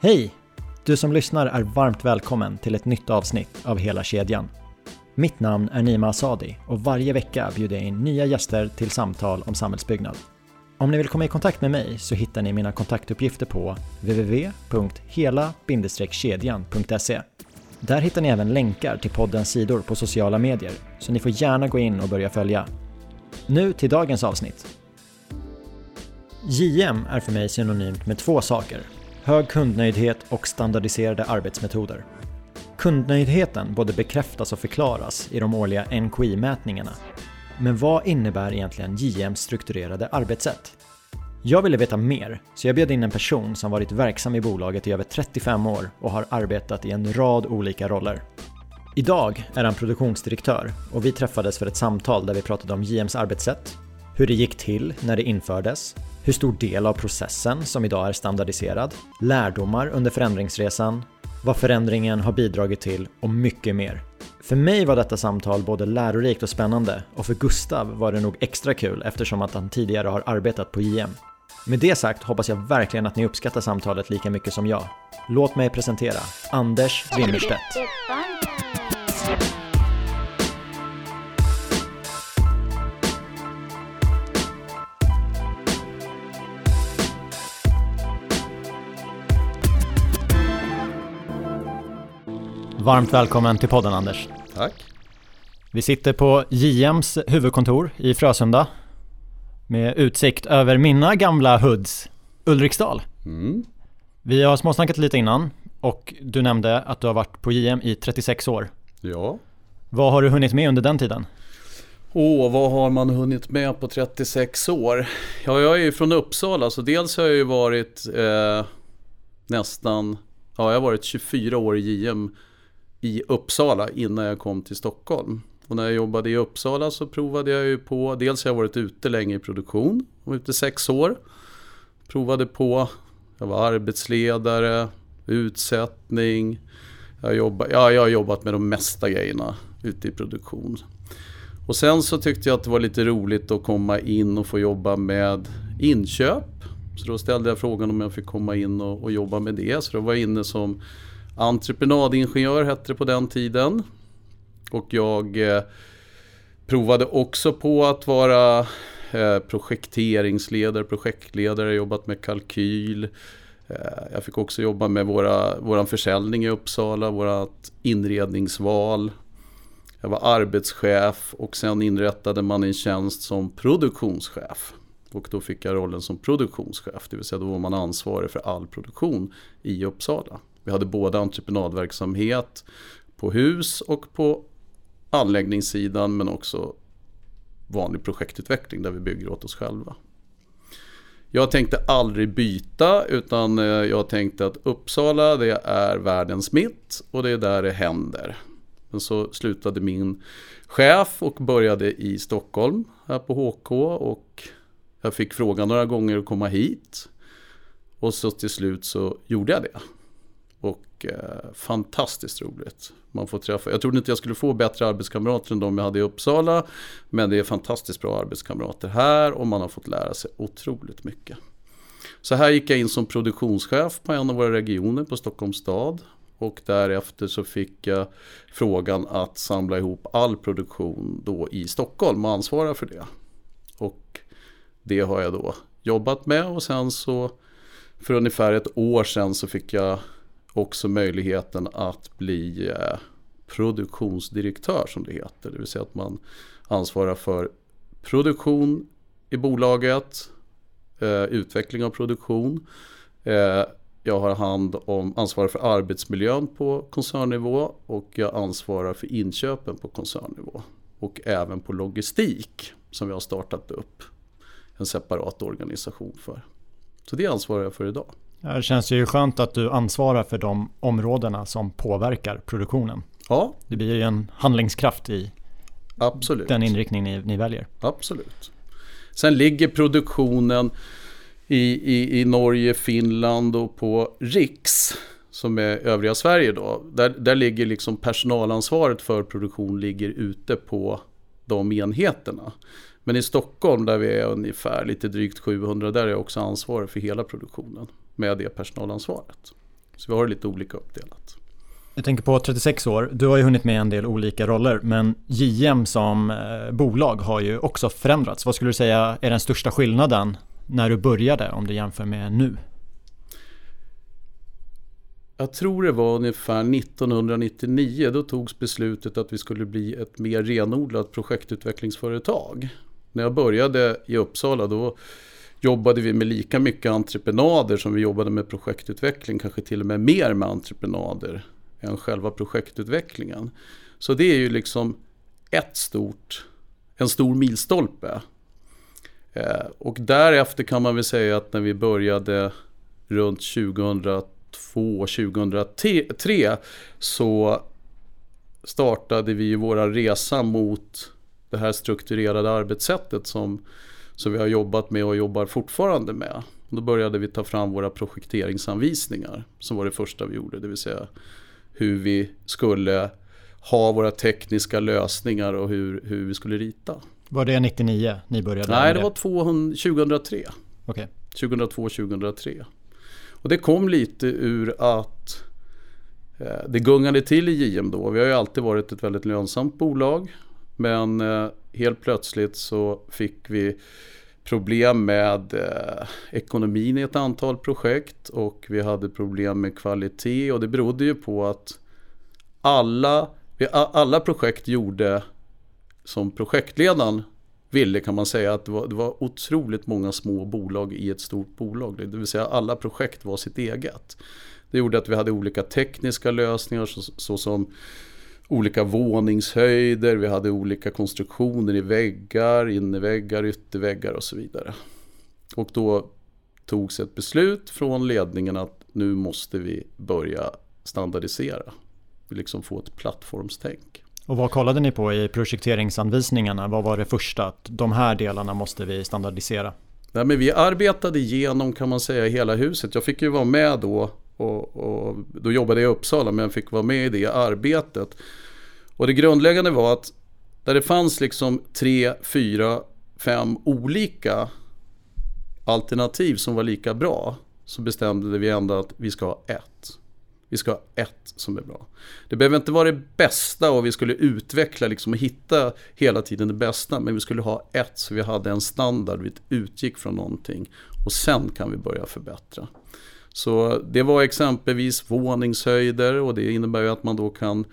Hej! Du som lyssnar är varmt välkommen till ett nytt avsnitt av Hela kedjan. Mitt namn är Nima Asadi och varje vecka bjuder jag in nya gäster till samtal om samhällsbyggnad. Om ni vill komma i kontakt med mig så hittar ni mina kontaktuppgifter på www.hela-kedjan.se. Där hittar ni även länkar till poddens sidor på sociala medier, så ni får gärna gå in och börja följa. Nu till dagens avsnitt. JM är för mig synonymt med två saker. Hög kundnöjdhet och standardiserade arbetsmetoder. Kundnöjdheten både bekräftas och förklaras i de årliga NKI-mätningarna. Men vad innebär egentligen JMs strukturerade arbetssätt? Jag ville veta mer, så jag bjöd in en person som varit verksam i bolaget i över 35 år och har arbetat i en rad olika roller. Idag är han produktionsdirektör och vi träffades för ett samtal där vi pratade om JMs arbetssätt, hur det gick till när det infördes, hur stor del av processen som idag är standardiserad, lärdomar under förändringsresan, vad förändringen har bidragit till och mycket mer. För mig var detta samtal både lärorikt och spännande och för Gustav var det nog extra kul eftersom att han tidigare har arbetat på JM. Med det sagt hoppas jag verkligen att ni uppskattar samtalet lika mycket som jag. Låt mig presentera Anders Wimmerstedt. Varmt välkommen till podden Anders. Tack. Vi sitter på JMs huvudkontor i Frösunda med utsikt över mina gamla hoods, Ulriksdal. Mm. Vi har småsnackat lite innan och du nämnde att du har varit på JM i 36 år. Ja. Vad har du hunnit med under den tiden? Åh, vad har man hunnit med på 36 år? Ja, jag är ju från Uppsala, så dels har jag ju varit eh, nästan, ja, jag har varit 24 år i JM i Uppsala innan jag kom till Stockholm. Och när jag jobbade i Uppsala så provade jag ju på, dels har jag varit ute länge i produktion, jag var ute sex år. Provade på, jag var arbetsledare, utsättning, jag, jobba, ja, jag har jobbat med de mesta grejerna ute i produktion. Och sen så tyckte jag att det var lite roligt att komma in och få jobba med inköp. Så då ställde jag frågan om jag fick komma in och, och jobba med det. Så då var jag inne som entreprenadingenjör hette det på den tiden. Och jag eh, provade också på att vara eh, projekteringsledare, projektledare, jobbat med kalkyl. Eh, jag fick också jobba med våra, våran försäljning i Uppsala, vårat inredningsval. Jag var arbetschef och sen inrättade man en tjänst som produktionschef. Och då fick jag rollen som produktionschef, det vill säga då var man ansvarig för all produktion i Uppsala. Vi hade både entreprenadverksamhet på hus och på anläggningssidan men också vanlig projektutveckling där vi bygger åt oss själva. Jag tänkte aldrig byta utan eh, jag tänkte att Uppsala det är världens mitt och det är där det händer. Men så slutade min chef och började i Stockholm här på HK och jag fick frågan några gånger att komma hit. Och så till slut så gjorde jag det. Och eh, fantastiskt roligt. Man får träffa, jag trodde inte jag skulle få bättre arbetskamrater än de jag hade i Uppsala. Men det är fantastiskt bra arbetskamrater här och man har fått lära sig otroligt mycket. Så här gick jag in som produktionschef på en av våra regioner på Stockholms stad. Och därefter så fick jag frågan att samla ihop all produktion då i Stockholm och ansvara för det. Och det har jag då jobbat med och sen så för ungefär ett år sedan så fick jag också möjligheten att bli eh, produktionsdirektör som det heter. Det vill säga att man ansvarar för produktion i bolaget, eh, utveckling av produktion. Eh, jag har hand om, ansvarar för arbetsmiljön på koncernnivå och jag ansvarar för inköpen på koncernnivå. Och även på logistik som vi har startat upp en separat organisation för. Så det ansvarar jag för idag. Det känns ju skönt att du ansvarar för de områdena som påverkar produktionen. Ja. Det blir ju en handlingskraft i Absolut. den inriktning ni, ni väljer. Absolut. Sen ligger produktionen i, i, i Norge, Finland och på Riks som är övriga Sverige då. Där, där ligger liksom personalansvaret för produktion ligger ute på de enheterna. Men i Stockholm där vi är ungefär lite drygt 700 där är jag också ansvarig för hela produktionen med det personalansvaret. Så vi har det lite olika uppdelat. Jag tänker på 36 år, du har ju hunnit med en del olika roller men JM som eh, bolag har ju också förändrats. Vad skulle du säga är den största skillnaden när du började om du jämför med nu? Jag tror det var ungefär 1999. Då togs beslutet att vi skulle bli ett mer renodlat projektutvecklingsföretag. När jag började i Uppsala då jobbade vi med lika mycket entreprenader som vi jobbade med projektutveckling. Kanske till och med mer med entreprenader än själva projektutvecklingen. Så det är ju liksom ett stort, en stor milstolpe. Eh, och därefter kan man väl säga att när vi började runt 2002, 2003 så startade vi våra resa mot det här strukturerade arbetssättet som, som vi har jobbat med och jobbar fortfarande med. Då började vi ta fram våra projekteringsanvisningar som var det första vi gjorde, det vill säga hur vi skulle ha våra tekniska lösningar och hur, hur vi skulle rita. Var det 99 ni började? Nej, det var 200, 2003. Okay. 2002-2003. Och det kom lite ur att eh, det gungade till i JM då. Vi har ju alltid varit ett väldigt lönsamt bolag. Men eh, helt plötsligt så fick vi problem med eh, ekonomin i ett antal projekt och vi hade problem med kvalitet och det berodde ju på att alla, alla projekt gjorde som projektledaren ville kan man säga att det var, det var otroligt många små bolag i ett stort bolag. Det vill säga alla projekt var sitt eget. Det gjorde att vi hade olika tekniska lösningar så, så olika våningshöjder, vi hade olika konstruktioner i väggar, innerväggar, ytterväggar och så vidare. Och då togs ett beslut från ledningen att nu måste vi börja standardisera. Liksom få ett plattformstänk. Och vad kollade ni på i projekteringsanvisningarna? Vad var det första? Att de här delarna måste vi standardisera. Nej, men vi arbetade igenom kan man säga hela huset. Jag fick ju vara med då och, och, då jobbade jag i Uppsala men jag fick vara med i det arbetet. Och det grundläggande var att där det fanns liksom tre, fyra, fem olika alternativ som var lika bra så bestämde vi ändå att vi ska ha ett. Vi ska ha ett som är bra. Det behöver inte vara det bästa och vi skulle utveckla liksom och hitta hela tiden det bästa. Men vi skulle ha ett så vi hade en standard, vi utgick från någonting. Och sen kan vi börja förbättra. Så det var exempelvis våningshöjder och det innebär ju att man då kan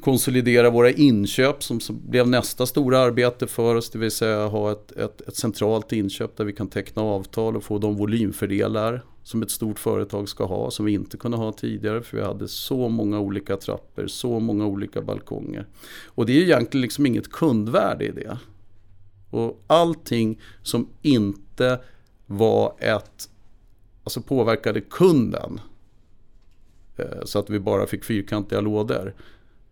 konsolidera våra inköp som, blev nästa stora arbete för oss. Det vill säga ha ett, ett, ett, centralt inköp där vi kan teckna avtal och få de volymfördelar som ett stort företag ska ha som vi inte kunde ha tidigare för vi hade så många olika trappor, så många olika balkonger. Och det är egentligen liksom inget kundvärde i det. Och allting som inte var ett alltså påverkade kunden eh, så att vi bara fick fyrkantiga lådor.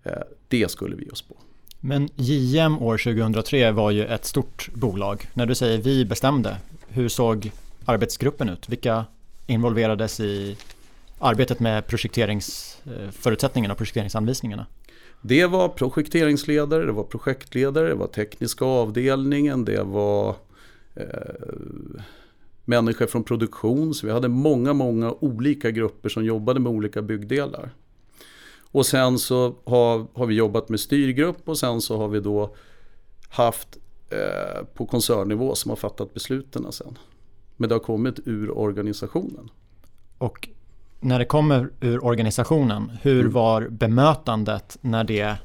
Eh, det skulle vi ge oss på. Men JM år 2003 var ju ett stort bolag. När du säger vi bestämde, hur såg arbetsgruppen ut? Vilka involverades i arbetet med projekteringsförutsättningarna och projekteringsanvisningarna? Det var projekteringsledare, det var projektledare, det var tekniska avdelningen, det var eh, människor från produktion. Så vi hade många, många olika grupper som jobbade med olika byggdelar. Och sen så har, har vi jobbat med styrgrupp och sen så har vi då haft eh, på koncernnivå som har fattat besluten sen. Men det har kommit ur organisationen. Och när det kommer ur organisationen, hur mm. var bemötandet när det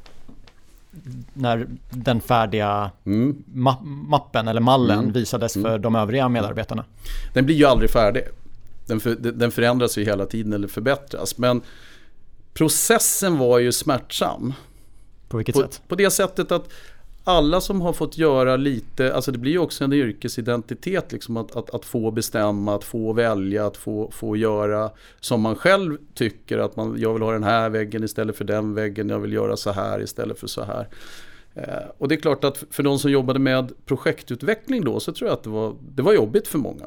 när den färdiga mm. ma mappen eller mallen mm. visades för mm. de övriga medarbetarna? Den blir ju aldrig färdig. Den, för, den förändras ju hela tiden eller förbättras. Men processen var ju smärtsam. På vilket på, sätt? På det sättet att alla som har fått göra lite, alltså det blir ju också en yrkesidentitet liksom att, att, att, få bestämma, att få välja, att få, få göra som man själv tycker att man, jag vill ha den här väggen istället för den väggen, jag vill göra så här istället för så här. Eh, och det är klart att för de som jobbade med projektutveckling då så tror jag att det var, det var jobbigt för många.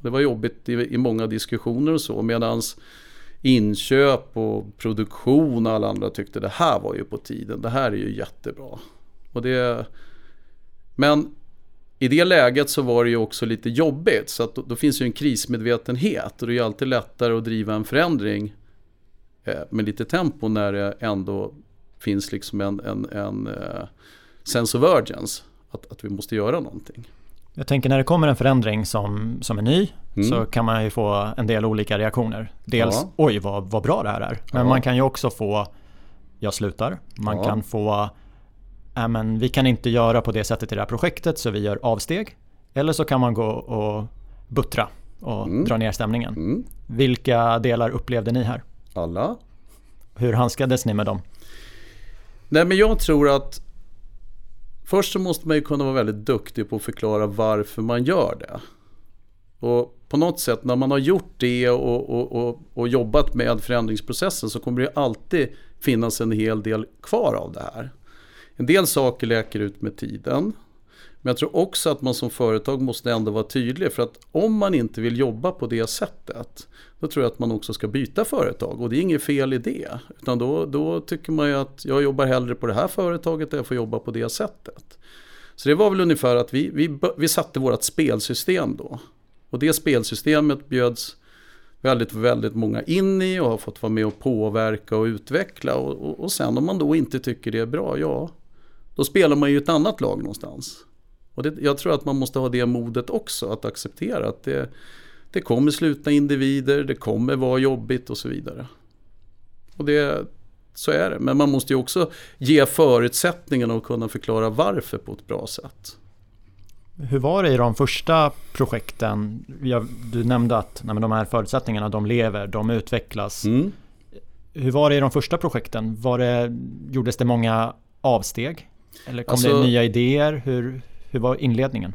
Det var jobbigt i, i många diskussioner och så medans inköp och produktion och alla andra tyckte det här var ju på tiden, det här är ju jättebra. Och det, men i det läget så var det ju också lite jobbigt så att då, då finns ju en krismedvetenhet och det är ju alltid lättare att driva en förändring eh, med lite tempo när det ändå finns liksom en, en, en eh, sense of urgence. Att, att vi måste göra någonting. Jag tänker när det kommer en förändring som, som är ny mm. så kan man ju få en del olika reaktioner. Dels ja. oj vad, vad bra det här är. Men ja. man kan ju också få jag slutar. Man ja. kan få äh, men vi kan inte göra på det sättet i det här projektet så vi gör avsteg. Eller så kan man gå och buttra och mm. dra ner stämningen. Mm. Vilka delar upplevde ni här? Alla. Hur handskades ni med dem? Nej men jag tror att Först så måste man ju kunna vara väldigt duktig på att förklara varför man gör det. Och på något sätt när man har gjort det och, och, och, och jobbat med förändringsprocessen så kommer det alltid finnas en hel del kvar av det här. En del saker läker ut med tiden. Men jag tror också att man som företag måste ändå vara tydlig för att om man inte vill jobba på det sättet då tror jag att man också ska byta företag och det är inget fel i det. Utan då, då tycker man ju att jag jobbar hellre på det här företaget där jag får jobba på det sättet. Så det var väl ungefär att vi, vi, vi satte vårt spelsystem då. Och det spelsystemet bjöds väldigt, väldigt många in i och har fått vara med och påverka och utveckla. Och, och, och sen om man då inte tycker det är bra, ja, då spelar man ju ett annat lag någonstans. Och det, jag tror att man måste ha det modet också, att acceptera att det, det kommer slutna individer, det kommer vara jobbigt och så vidare. Och det, så är det. Men man måste ju också ge förutsättningarna och kunna förklara varför på ett bra sätt. Hur var det i de första projekten? Du nämnde att nej, de här förutsättningarna de lever, de utvecklas. Mm. Hur var det i de första projekten? Var det, gjordes det många avsteg? Eller kom alltså, det nya idéer? Hur, hur var inledningen?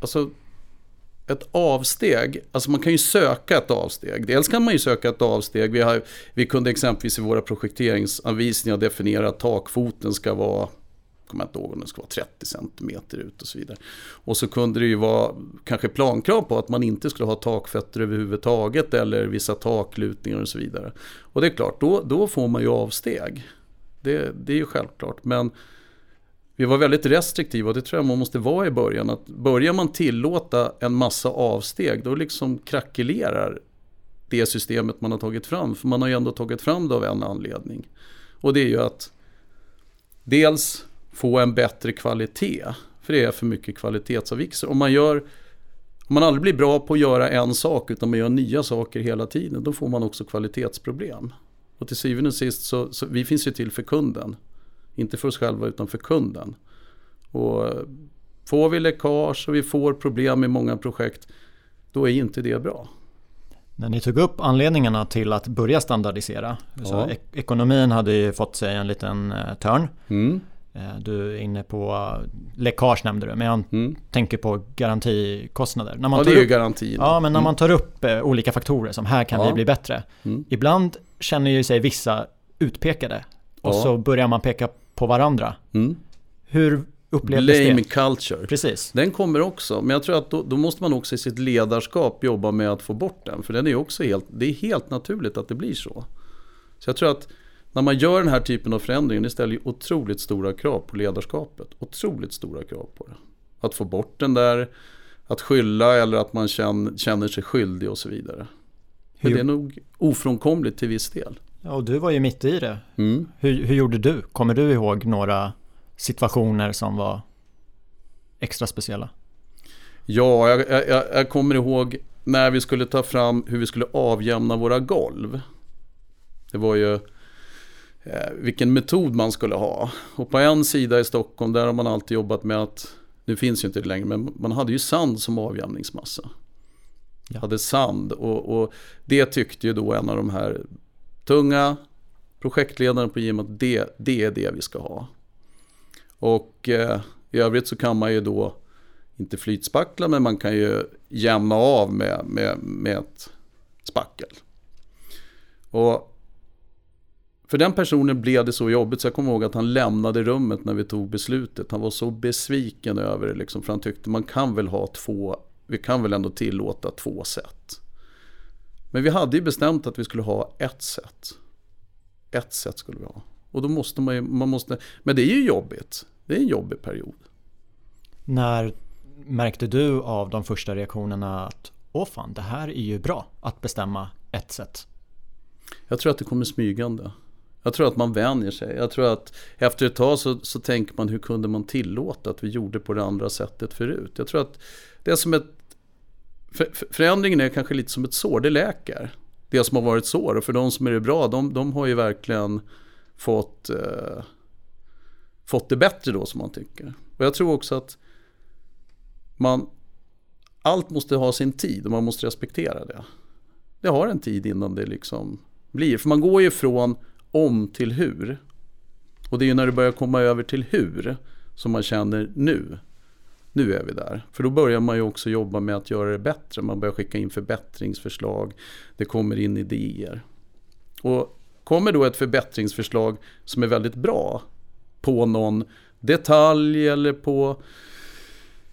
Alltså, ett avsteg, alltså man kan ju söka ett avsteg. Dels kan man ju söka ett avsteg. Vi, har, vi kunde exempelvis i våra projekteringsanvisningar definiera att takfoten ska vara kommer inte ihåg om det ska vara 30 cm ut och så vidare. Och så kunde det ju vara kanske plankrav på att man inte skulle ha takfötter överhuvudtaget eller vissa taklutningar och så vidare. Och det är klart, då, då får man ju avsteg. Det, det är ju självklart. Men vi var väldigt restriktiva och det tror jag man måste vara i början. Att börjar man tillåta en massa avsteg då liksom krackelerar det systemet man har tagit fram. För man har ju ändå tagit fram det av en anledning. Och det är ju att dels få en bättre kvalitet. För det är för mycket kvalitetsavvikelser. Om man, gör, om man aldrig blir bra på att göra en sak utan man gör nya saker hela tiden. Då får man också kvalitetsproblem. Och till syvende och sist så, så vi finns ju till för kunden. Inte för oss själva utan för kunden. Och får vi läckage och vi får problem i många projekt, då är inte det bra. När ni tog upp anledningarna till att börja standardisera, ja. så ek ekonomin hade ju fått sig en liten eh, törn. Mm. Eh, du är inne på läckage nämnde du, men jag mm. tänker på garantikostnader. När man ja, det är ju garantin. Ja, men när mm. man tar upp eh, olika faktorer som här kan ja. vi bli bättre. Mm. Ibland känner ju sig vissa utpekade och ja. så börjar man peka på varandra. Mm. Hur upplevdes Blame det? culture. Precis. Den kommer också. Men jag tror att då, då, måste man också i sitt ledarskap jobba med att få bort den. För den är också helt, det är helt naturligt att det blir så. Så jag tror att när man gör den här typen av förändringar, det ställer ju otroligt stora krav på ledarskapet. Otroligt stora krav på det. Att få bort den där, att skylla eller att man känner, känner sig skyldig och så vidare. Men det är nog ofrånkomligt till viss del. Ja, och du var ju mitt i det. Mm. Hur, hur gjorde du? Kommer du ihåg några situationer som var extra speciella? Ja, jag, jag, jag, kommer ihåg när vi skulle ta fram hur vi skulle avjämna våra golv. Det var ju eh, vilken metod man skulle ha. Och på en sida i Stockholm där har man alltid jobbat med att, nu finns ju inte det längre, men man hade ju sand som avjämningsmassa. Ja. Hade sand och, och det tyckte ju då en av de här tunga projektledaren på Jim att det, det är det vi ska ha. Och eh, i övrigt så kan man ju då, inte flytspackla, men man kan ju jämna av med, med, med ett spackel. Och för den personen blev det så jobbigt så jag kommer ihåg att han lämnade rummet när vi tog beslutet. Han var så besviken över det liksom, för han tyckte man kan väl ha två, vi kan väl ändå tillåta två sätt. Men vi hade ju bestämt att vi skulle ha ett sätt. Ett sätt skulle vi ha. Och då måste man ju, man måste, men det är ju jobbigt. Det är en jobbig period. När märkte du av de första reaktionerna att åh fan, det här är ju bra att bestämma ett sätt? Jag tror att det kommer smygande. Jag tror att man vänjer sig. Jag tror att efter ett tag så, så tänker man hur kunde man tillåta att vi gjorde på det andra sättet förut. Jag tror att det är som ett... Förändringen är kanske lite som ett sår, det läker. Det som har varit sår och för de som är det bra, de, de har ju verkligen fått, eh, fått det bättre då som man tycker. Och jag tror också att man, allt måste ha sin tid och man måste respektera det. Det har en tid innan det liksom blir. För man går ju från om till hur. Och det är ju när det börjar komma över till hur som man känner nu. Nu är vi där. För då börjar man ju också jobba med att göra det bättre. Man börjar skicka in förbättringsförslag. Det kommer in idéer. Och kommer då ett förbättringsförslag som är väldigt bra på någon detalj eller på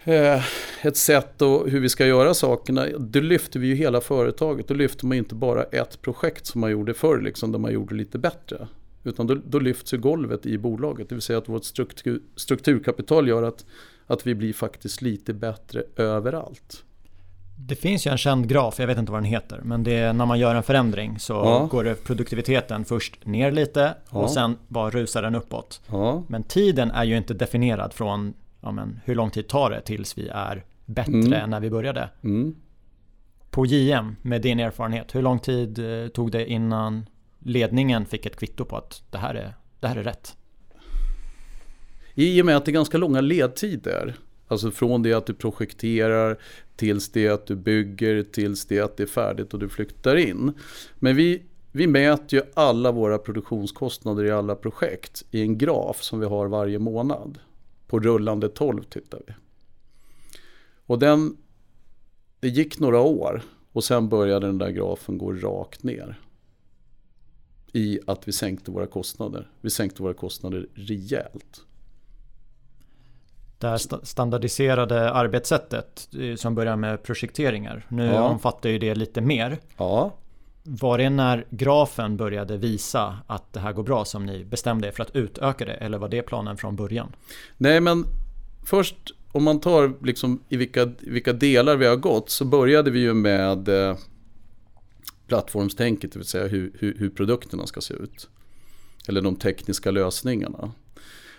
eh, ett sätt och hur vi ska göra sakerna. Då lyfter vi ju hela företaget. Då lyfter man inte bara ett projekt som man gjorde förr, liksom, där man gjorde lite bättre. Utan då, då lyfts ju golvet i bolaget. Det vill säga att vårt struktur, strukturkapital gör att, att vi blir faktiskt lite bättre överallt. Det finns ju en känd graf, jag vet inte vad den heter, men det är när man gör en förändring så ja. går det produktiviteten först ner lite och sen bara rusar den uppåt. Ja. Men tiden är ju inte definierad från ja, men, hur lång tid tar det tills vi är bättre mm. än när vi började. Mm. På JM, med din erfarenhet, hur lång tid eh, tog det innan ledningen fick ett kvitto på att det här är, det här är rätt? I och med att det är ganska långa ledtider Alltså från det att du projekterar tills det att du bygger tills det att det är färdigt och du flyttar in. Men vi, vi mäter ju alla våra produktionskostnader i alla projekt i en graf som vi har varje månad. På rullande 12 tittar vi. Och den, det gick några år och sen började den där grafen gå rakt ner. I att vi sänkte våra kostnader. Vi sänkte våra kostnader rejält. Det här standardiserade arbetssättet eh, som börjar med projekteringar. Nu ja. omfattar ju det lite mer. Ja. Var det när grafen började visa att det här går bra som ni bestämde er för att utöka det? Eller var det planen från början? Nej men först om man tar liksom i vilka, vilka delar vi har gått så började vi ju med eh, plattformstänket, det vill säga hur, hur, hur produkterna ska se ut. Eller de tekniska lösningarna.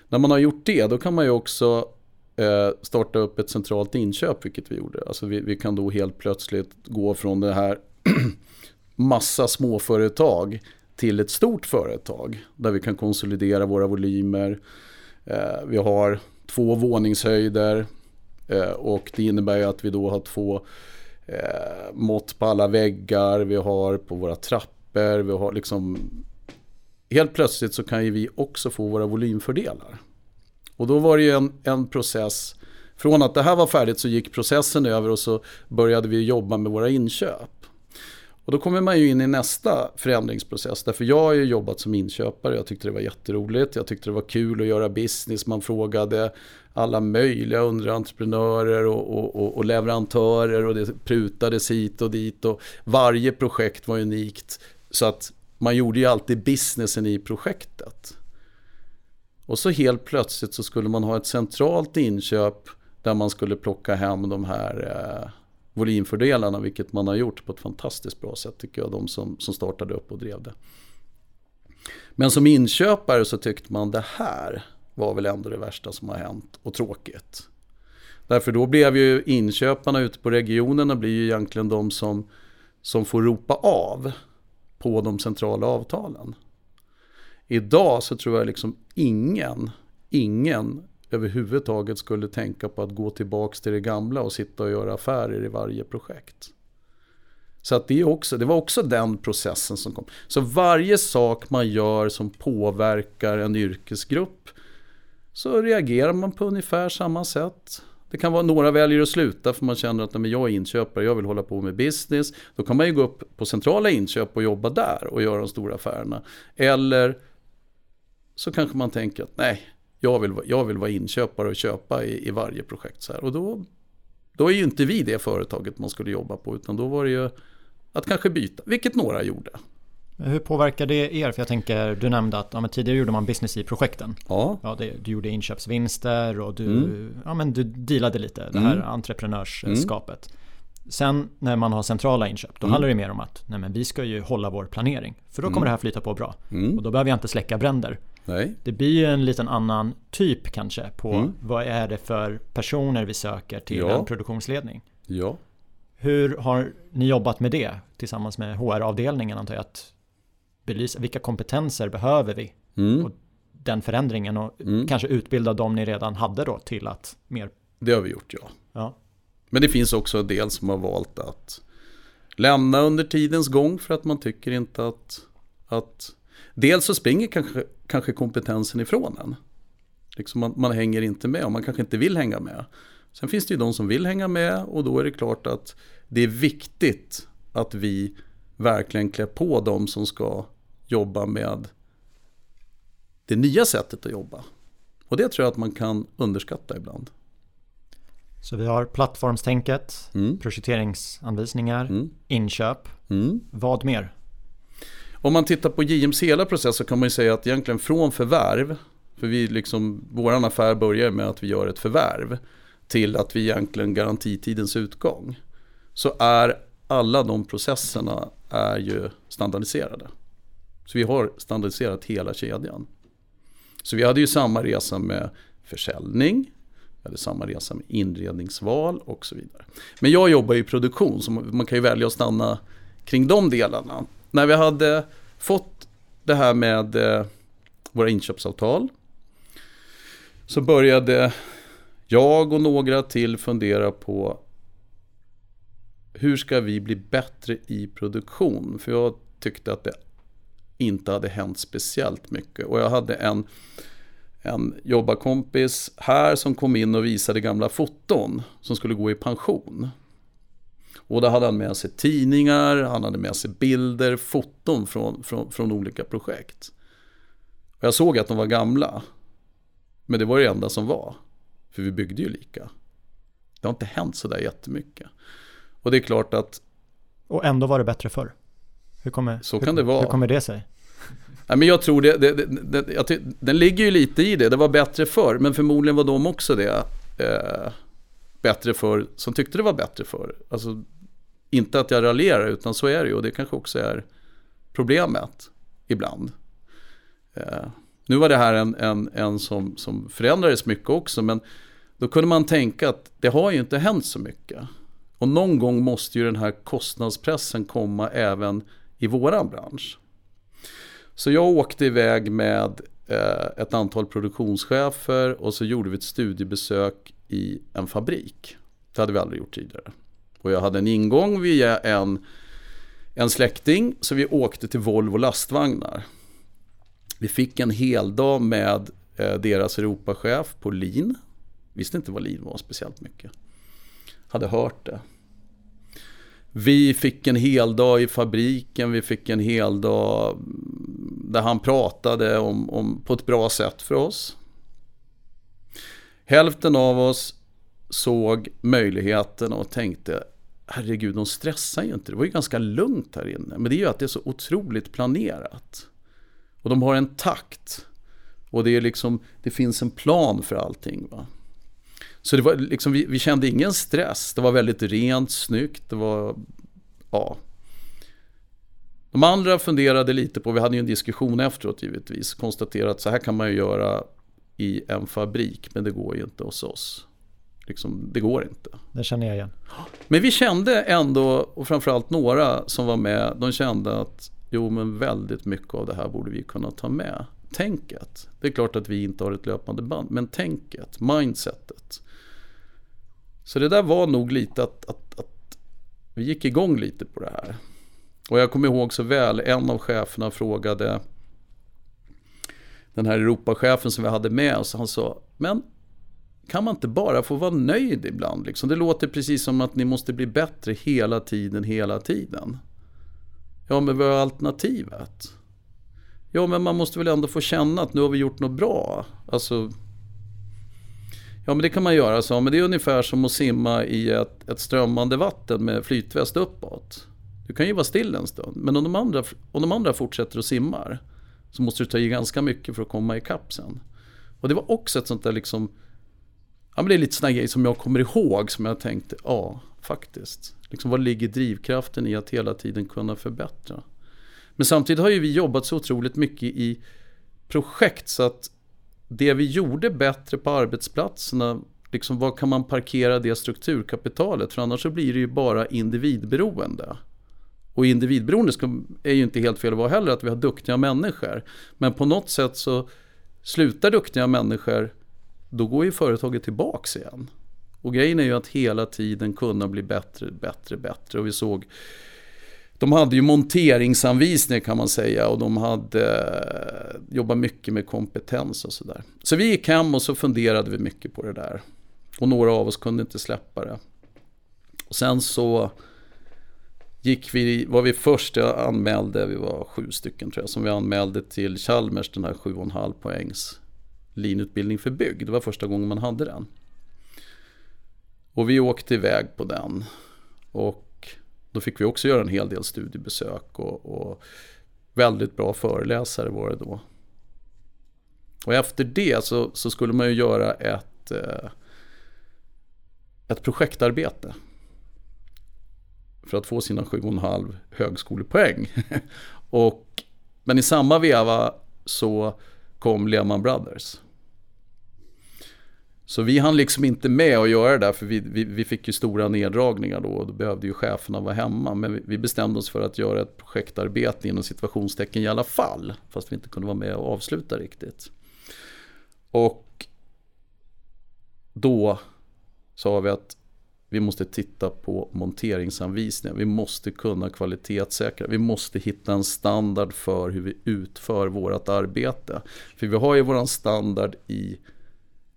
När man har gjort det då kan man ju också Eh, starta upp ett centralt inköp, vilket vi gjorde. Alltså vi, vi kan då helt plötsligt gå från det här massa småföretag till ett stort företag där vi kan konsolidera våra volymer. Eh, vi har två våningshöjder eh, och det innebär ju att vi då har två mått på alla väggar, vi har på våra trappor, vi har liksom Helt plötsligt så kan ju vi också få våra volymfördelar. Och då var det ju en, en process. Från att det här var färdigt så gick processen över och så började vi jobba med våra inköp. Och då kommer man ju in i nästa förändringsprocess. Därför jag har ju jobbat som inköpare. Jag tyckte det var jätteroligt. Jag tyckte det var kul att göra business. Man frågade alla möjliga underentreprenörer och, och, och, och leverantörer. Och det prutades hit och dit. Och varje projekt var unikt. Så att man gjorde ju alltid businessen i projektet. Och så helt plötsligt så skulle man ha ett centralt inköp där man skulle plocka hem de här eh, volymfördelarna, vilket man har gjort på ett fantastiskt bra sätt tycker jag, de som, som startade upp och drev det. Men som inköpare så tyckte man det här var väl ändå det värsta som har hänt och tråkigt. Därför då blev ju inköparna ute på regionerna blir ju egentligen de som, som får ropa av på de centrala avtalen. Idag så tror jag liksom ingen, ingen överhuvudtaget skulle tänka på att gå tillbaka till det gamla och sitta och göra affärer i varje projekt. Så att det, är också, det var också den processen som kom. Så varje sak man gör som påverkar en yrkesgrupp så reagerar man på ungefär samma sätt. Det kan vara några väljer att sluta för man känner att jag är inköpare, jag vill hålla på med business. Då kan man ju gå upp på centrala inköp och jobba där och göra de stora affärerna. Eller så kanske man tänker att nej, jag vill, jag vill vara inköpare och köpa i, i varje projekt. Så här. Och då, då är ju inte vi det företaget man skulle jobba på, utan då var det ju att kanske byta, vilket några gjorde. Hur påverkar det er? För jag tänker, du nämnde att ja, tidigare gjorde man business i projekten. Ja. ja det, du gjorde inköpsvinster och du, mm. ja, men du dealade lite, det här mm. entreprenörskapet. Mm. Sen när man har centrala inköp, då Mm. handlar det mer om att nej men vi ska ju hålla vår planering. För då kommer Mm. det här flyta på bra. Mm. Och då behöver jag inte släcka bränder. Nej. Det blir ju en liten annan typ kanske på Mm. vad är det för personer vi söker till Ja. en produktionsledning. Ja. Hur har ni jobbat med det tillsammans med HR-avdelningen antar jag att belysa vilka kompetenser behöver vi? Mm. Och Den förändringen och Mm. kanske utbilda dem ni redan hade då till att mer, Det har vi gjort, ja. ja. Men det finns också en del som har valt att lämna under tidens gång för att man tycker inte att, att dels så springer kanske, kanske kompetensen ifrån en. Liksom man, man hänger inte med och man kanske inte vill hänga med. Sen finns det ju de som vill hänga med och då är det klart att det är viktigt att vi verkligen klär på de som ska jobba med det nya sättet att jobba. Och det tror jag att man kan underskatta ibland. Så vi har plattformstänket, Mm. projekteringsanvisningar, Mm. inköp. Mm. Vad mer? Om man tittar på JMs hela process så kan man ju säga att egentligen från förvärv, för vi liksom, vår affär börjar med att vi gör ett förvärv, till att vi egentligen garantitidens utgång, så är alla de processerna är ju standardiserade. Så vi har standardiserat hela kedjan. Så vi hade ju samma resa med försäljning, vi hade samma resa med inredningsval och så vidare. Men jag jobbar i produktion så man kan ju välja att stanna kring de delarna. När vi hade fått det här med eh, våra inköpsavtal så började jag och några till fundera på hur ska vi bli bättre i produktion? För jag tyckte att det inte hade hänt speciellt mycket. Och jag hade en, en jobbarkompis här som kom in och visade gamla foton som skulle gå i pension. Och då hade han med sig tidningar, han hade med sig bilder, foton från, från, från olika projekt. Och jag såg att de var gamla. Men det var det enda som var. För vi byggde ju lika. Det har inte hänt sådär jättemycket. Och det är klart att Och ändå var det bättre förr. Hur kommer, Så hur, kan det vara. Hur kommer det sig? Nej, men jag tror det, det, det, det den ligger ju lite i det. Det var bättre förr, men förmodligen var de också det. Eh, bättre förr, som tyckte det var bättre förr. Alltså, inte att jag raljerar, utan så är det ju. Och det kanske också är problemet ibland. Eh, nu var det här en, en, en som, som förändrades mycket också, men då kunde man tänka att det har ju inte hänt så mycket. Och någon gång måste ju den här kostnadspressen komma även i våran bransch. Så jag åkte iväg med eh, ett antal produktionschefer och så gjorde vi ett studiebesök i en fabrik. Det hade vi aldrig gjort tidigare. Och jag hade en ingång via en, en släkting så vi åkte till Volvo lastvagnar. Vi fick en hel dag med eh, deras Europachef på Lean. Visste inte vad Lean var speciellt mycket. Hade hört det. Vi fick en hel dag i fabriken, vi fick en hel dag mm, där han pratade om, om, på ett bra sätt för oss. Hälften av oss såg möjligheten och tänkte herregud, de stressar ju inte. Det var ju ganska lugnt här inne. Men det är ju att det är så otroligt planerat. Och de har en takt. Och det, är liksom, det finns en plan för allting. Va? Så det var liksom, vi, vi kände ingen stress. Det var väldigt rent, snyggt. Det var, ja. De andra funderade lite på, vi hade ju en diskussion efteråt givetvis, konstaterat att så här kan man ju göra i en fabrik, men det går ju inte hos oss. Liksom, det går inte. Det känner jag igen. Men vi kände ändå, och framförallt några som var med, de kände att jo men väldigt mycket av det här borde vi kunna ta med. Tänket. Det är klart att vi inte har ett löpande band, men tänket, mindsetet. Så det där var nog lite att, att, att vi gick igång lite på det här. Och jag kommer ihåg så väl, en av cheferna frågade den här Europachefen som vi hade med oss, han sa, men kan man inte bara få vara nöjd ibland? Liksom? Det låter precis som att ni måste bli bättre hela tiden, hela tiden. Ja, men vad är alternativet? Ja, men man måste väl ändå få känna att nu har vi gjort något bra. Alltså, ja, men det kan man göra så. Men det är ungefär som att simma i ett, ett strömmande vatten med flytväst uppåt. Du kan ju vara still en stund, men om de andra, om de andra fortsätter att simma så måste du ta i ganska mycket för att komma ikapp sen. Och det var också ett sånt där liksom, ja men det är lite sådana grejer som jag kommer ihåg som jag tänkte, ja faktiskt. Liksom, vad ligger drivkraften i att hela tiden kunna förbättra? Men samtidigt har ju vi jobbat så otroligt mycket i projekt så att det vi gjorde bättre på arbetsplatserna, liksom, var kan man parkera det strukturkapitalet? För annars så blir det ju bara individberoende. Och individberoende är ju inte helt fel att vara heller, att vi har duktiga människor. Men på något sätt så slutar duktiga människor, då går ju företaget tillbaks igen. Och grejen är ju att hela tiden kunna bli bättre, bättre, bättre. Och vi såg de hade ju monteringsanvisningar kan man säga och de hade eh, jobbat mycket med kompetens och sådär. Så vi gick hem och så funderade vi mycket på det där. Och några av oss kunde inte släppa det. Och sen så gick vi, var vi först, jag anmälde, vi var sju stycken tror jag, som vi anmälde till Chalmers den här 7,5 poängs linutbildning för bygg. Det var första gången man hade den. Och vi åkte iväg på den. Och då fick vi också göra en hel del studiebesök och, och väldigt bra föreläsare var det då. Och efter det så, så skulle man ju göra ett, eh, ett projektarbete för att få sina 7,5 högskolepoäng. och, men i samma veva så kom Lehman Brothers. Så vi hann liksom inte med att göra det där för vi, vi, vi fick ju stora neddragningar då och då behövde ju cheferna vara hemma. Men vi, vi, bestämde oss för att göra ett projektarbete inom situationstecken i alla fall. Fast vi inte kunde vara med och avsluta riktigt. Och då sa vi att vi måste titta på monteringsanvisningar. Vi måste kunna kvalitetssäkra. Vi måste hitta en standard för hur vi utför vårt arbete. För vi har ju våran standard i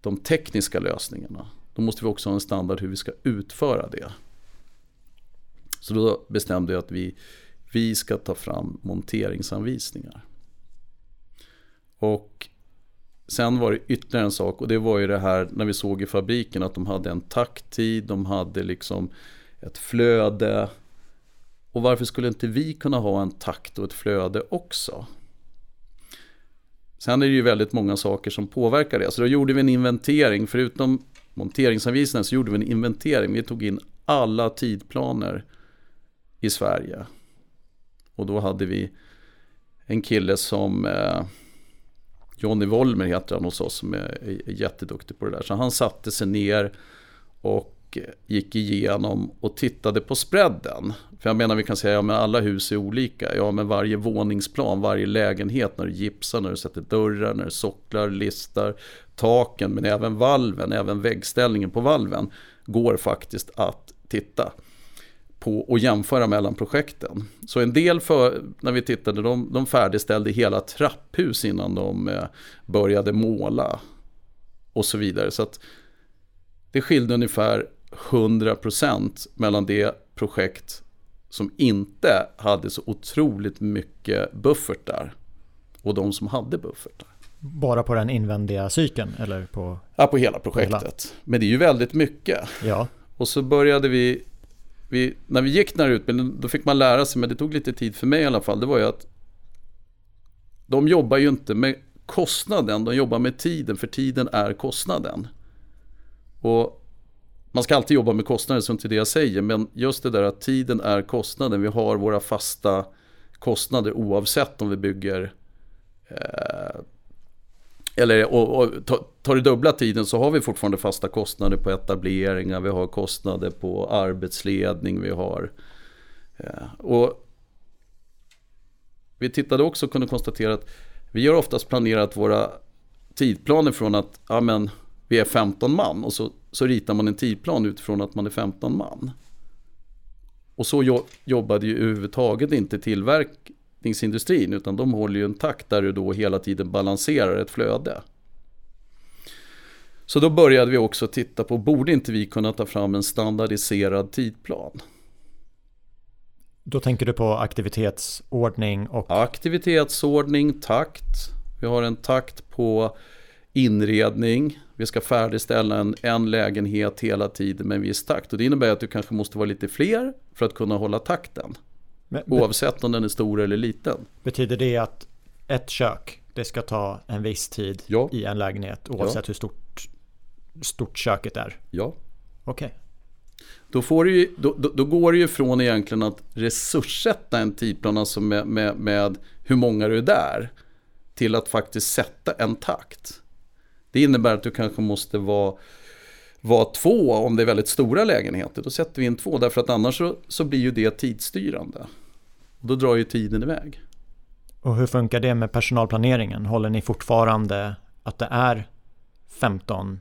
de tekniska lösningarna. Då måste vi också ha en standard hur vi ska utföra det. Så då bestämde jag att vi, vi ska ta fram monteringsanvisningar. Och sen var det ytterligare en sak och det var ju det här när vi såg i fabriken att de hade en takttid, de hade liksom ett flöde. Och varför skulle inte vi kunna ha en takt och ett flöde också? Sen är det ju väldigt många saker som påverkar det. Så då gjorde vi en inventering, förutom monteringsanvisningen så gjorde vi en inventering. Vi tog in alla tidplaner i Sverige. Och då hade vi en kille som eh, Johnny Wollmer heter han hos oss som är, jätteduktig på det där. Så han satte sig ner och gick igenom och tittade på spreaden. För jag menar vi kan säga att ja, alla hus är olika. Ja men varje våningsplan, varje lägenhet när du gipsar, när du sätter dörrar, när du socklar, listar, taken men även valven, även väggställningen på valven går faktiskt att titta på och jämföra mellan projekten. Så en del för, när vi tittade, de, de färdigställde hela trapphus innan de eh, började måla och så vidare. Så att det skilde ungefär 100% mellan det projekt som inte hade så otroligt mycket buffertar och de som hade buffertar. Bara på den invändiga cykeln eller på? Ja, på hela projektet. På hela. Men det är ju väldigt mycket. Ja. Och så började vi, vi, när vi gick den här utbildningen, då fick man lära sig, men det tog lite tid för mig i alla fall, det var ju att de jobbar ju inte med kostnaden, de jobbar med tiden, för tiden är kostnaden. Och man ska alltid jobba med kostnader, så inte det jag säger. Men just det där att tiden är kostnaden. Vi har våra fasta kostnader oavsett om vi bygger eh, eller och, och, tar det dubbla tiden så har vi fortfarande fasta kostnader på etableringar, vi har kostnader på arbetsledning, vi har... Eh, och vi tittade också och kunde konstatera att vi har oftast planerat våra tidplaner från att ja, men, vi är 15 man och så, så ritar man en tidplan utifrån att man är 15 man. Och så jobbade ju överhuvudtaget inte tillverk tillverkningsindustrin utan de håller ju en takt där du då hela tiden balanserar ett flöde. Så då började vi också titta på, borde inte vi kunna ta fram en standardiserad tidplan? Då tänker du på aktivitetsordning och? Aktivitetsordning, takt. Vi har en takt på inredning. Vi ska färdigställa en, en lägenhet hela tiden med en viss takt. Och det innebär att du kanske måste vara lite fler för att kunna hålla takten. Men, oavsett om den är stor eller liten. Betyder det att ett kök, det ska ta en viss tid ja. i en lägenhet oavsett ja. hur stort, stort köket är? Ja. Okej. Okay. Då, får ju, då, då, då, går det ju från egentligen att resurssätta en tidplan, alltså med, med, med hur många du är där, till att faktiskt sätta en takt. Det innebär att du kanske måste vara, vara två om det är väldigt stora lägenheter. Då sätter vi in två, därför att annars så, så blir ju det tidsstyrande. Och då drar ju tiden iväg. Och hur funkar det med personalplaneringen? Håller ni fortfarande att det är 15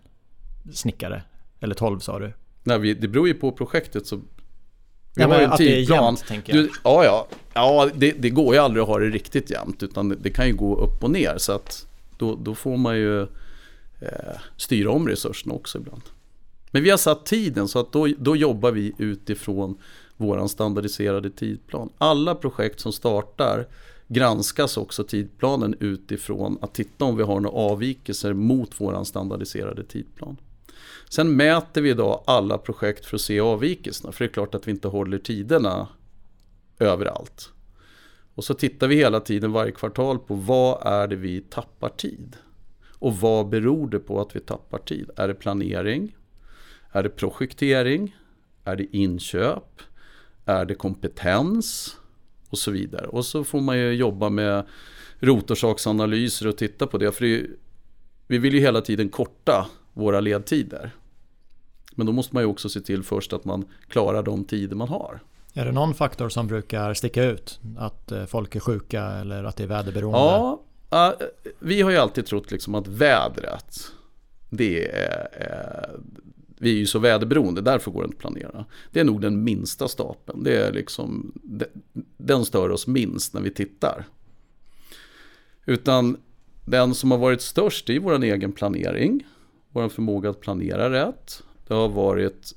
snickare? Eller 12 sa du? Nej, vi, det beror ju på projektet. Så vi ja, men att det är jämnt. Du, ja, ja. ja det, det, går ju aldrig att ha det riktigt jämnt. Utan det, det kan ju gå upp och ner. Så att då, då får man ju eh, styra om resurserna också ibland. Men vi har satt tiden så att då, då jobbar vi utifrån vår standardiserade tidplan. Alla projekt som startar granskas också tidplanen utifrån att titta om vi har några avvikelser mot vår standardiserade tidplan. Sen mäter vi idag alla projekt för att se avvikelserna. För det är klart att vi inte håller tiderna överallt. Och så tittar vi hela tiden varje kvartal på vad är det vi tappar tid. Och vad beror det på att vi tappar tid? Är det planering? Är det projektering? Är det inköp? Är det kompetens? Och så vidare. Och så får man ju jobba med rotorsaksanalyser och titta på det. För det, vi vill ju hela tiden korta våra ledtider. Men då måste man ju också se till först att man klarar de tider man har. Är det någon faktor som brukar sticka ut? Att eh, folk är sjuka eller att det är väderberoende? Ja, vi har ju alltid trott liksom att vädret, det är, vi är ju så väderberoende, därför går det inte att planera. Det är nog den minsta stapeln. Det är liksom, den stör oss minst när vi tittar. Utan den som har varit störst är vår egen planering. Vår förmåga att planera rätt. Det har varit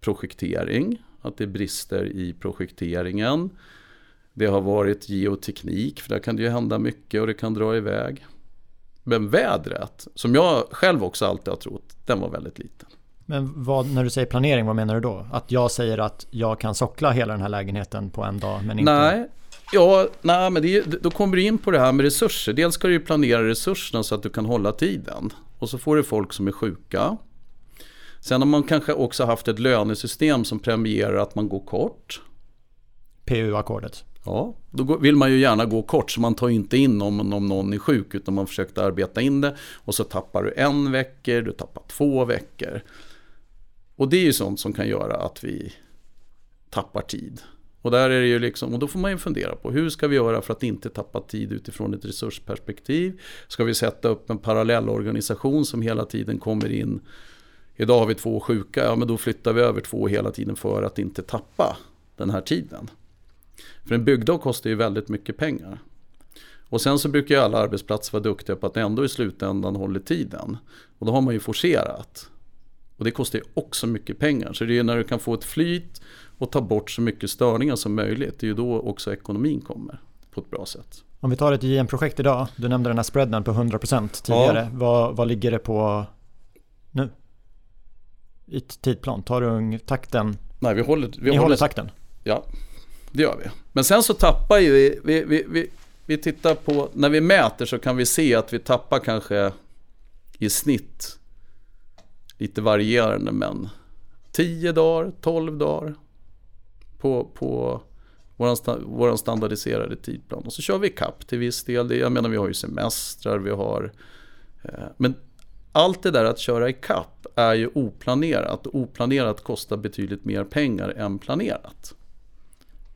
projektering, att det brister i projekteringen. Det har varit geoteknik, för där kan det ju hända mycket och det kan dra iväg. Men vädret, som jag själv också alltid har trott, den var väldigt liten. Men vad, när du säger planering, vad menar du då? Att jag säger att jag kan sockla hela den här lägenheten på en dag men inte... Nej, ja, nej men det, då kommer du in på det här med resurser. Dels ska du planera resurserna så att du kan hålla tiden. Och så får du folk som är sjuka. Sen har man kanske också haft ett lönesystem som premierar att man går kort. PU-ackordet. Ja, då vill man ju gärna gå kort så man tar inte in om, om någon är sjuk utan man försökte arbeta in det och så tappar du en vecka, du tappar två veckor. Och det är ju sånt som kan göra att vi tappar tid. Och, där är det ju liksom, och då får man ju fundera på hur ska vi göra för att inte tappa tid utifrån ett resursperspektiv. Ska vi sätta upp en parallellorganisation som hela tiden kommer in. Idag har vi två sjuka, ja men då flyttar vi över två hela tiden för att inte tappa den här tiden. För en byggdag kostar ju väldigt mycket pengar. Och sen så brukar ju alla arbetsplatser vara duktiga på att ändå i slutändan håller tiden. Och då har man ju forcerat. Och det kostar ju också mycket pengar. Så det är när du kan få ett flyt och ta bort så mycket störningar som möjligt. Det är ju då också ekonomin kommer på ett bra sätt. Om vi tar ett JM-projekt idag. Du nämnde den här spreaden på 100% tidigare. Ja. Vad, vad ligger det på nu? I tidplan? Tar du takten? Nej, vi håller, vi Ni håller, håller takten? Ja, det gör vi. Men sen så tappar ju vi, vi, vi, vi, vi tittar på, när vi mäter så kan vi se att vi tappar kanske i snitt lite varierande men 10 dagar, 12 dagar på, på vår, vår standardiserade tidplan. Och så kör vi kapp till viss del. Jag menar vi har ju semestrar, vi har... Eh, men allt det där att köra i kapp är ju oplanerat. Oplanerat kostar betydligt mer pengar än planerat.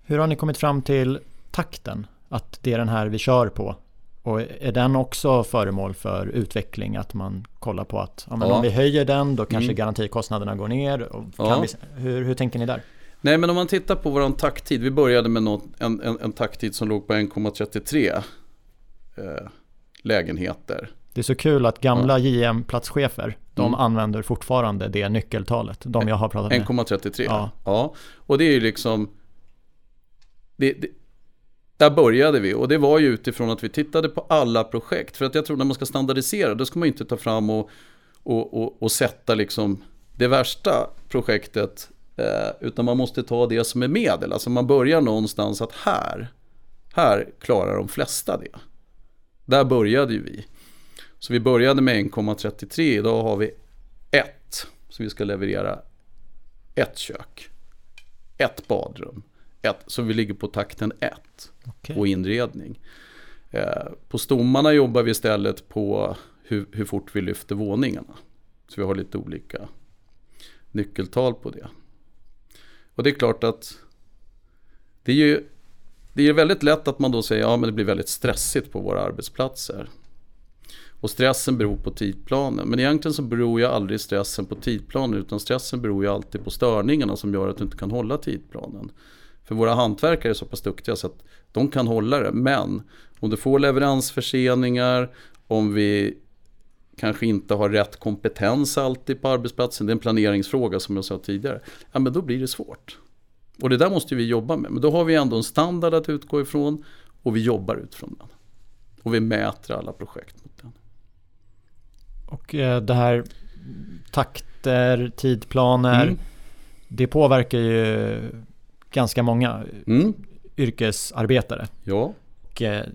Hur har ni kommit fram till takten? Att det är den här vi kör på? Och är den också föremål för utveckling? Att man kollar på att ja, ja. om vi höjer den då kanske mm. garantikostnaderna går ner. Ja. vi, hur, hur tänker ni där? Nej men om man tittar på vår takttid. Vi började med något, en, en, en takttid som låg på 1,33 eh, lägenheter. Det är så kul att gamla. JM-platschefer, de mm. använder fortfarande det nyckeltalet. De jag har pratat med. 1,33. Ja. ja. Och det är ju liksom det, det, där började vi och det var ju utifrån att vi tittade på alla projekt. För att jag tror när man ska standardisera då ska man inte ta fram och, och, och, och sätta liksom det värsta projektet. Eh, utan man måste ta det som är medel. Alltså man börjar någonstans att här, här klarar de flesta det. Där började ju vi. Så vi började med 1,33, idag har vi 1. Så vi ska leverera ett kök, ett badrum, ett, så vi ligger på takten ett Okej. på inredning. Eh, på stommarna jobbar vi istället på hur, hur fort vi lyfter våningarna. Så vi har lite olika nyckeltal på det. Och det är klart att det är ju det är väldigt lätt att man då säger ja men det blir väldigt stressigt på våra arbetsplatser. Och stressen beror på tidplanen. Men egentligen så beror ju aldrig stressen på tidplanen utan stressen beror ju alltid på störningarna som gör att du inte kan hålla tidplanen. För våra hantverkare är så pass duktiga så att de kan hålla det. Men om du får leveransförseningar, om vi kanske inte har rätt kompetens alltid på arbetsplatsen, det är en planeringsfråga som jag sa tidigare, ja men då blir det svårt. Och det där måste vi jobba med. Men då har vi ändå en standard att utgå ifrån och vi jobbar utifrån den. Och vi mäter alla projekt mot den. Och eh, det här takter, tidplaner, Mm. det påverkar ju ganska många Mm. yrkesarbetare. Ja. Och eh,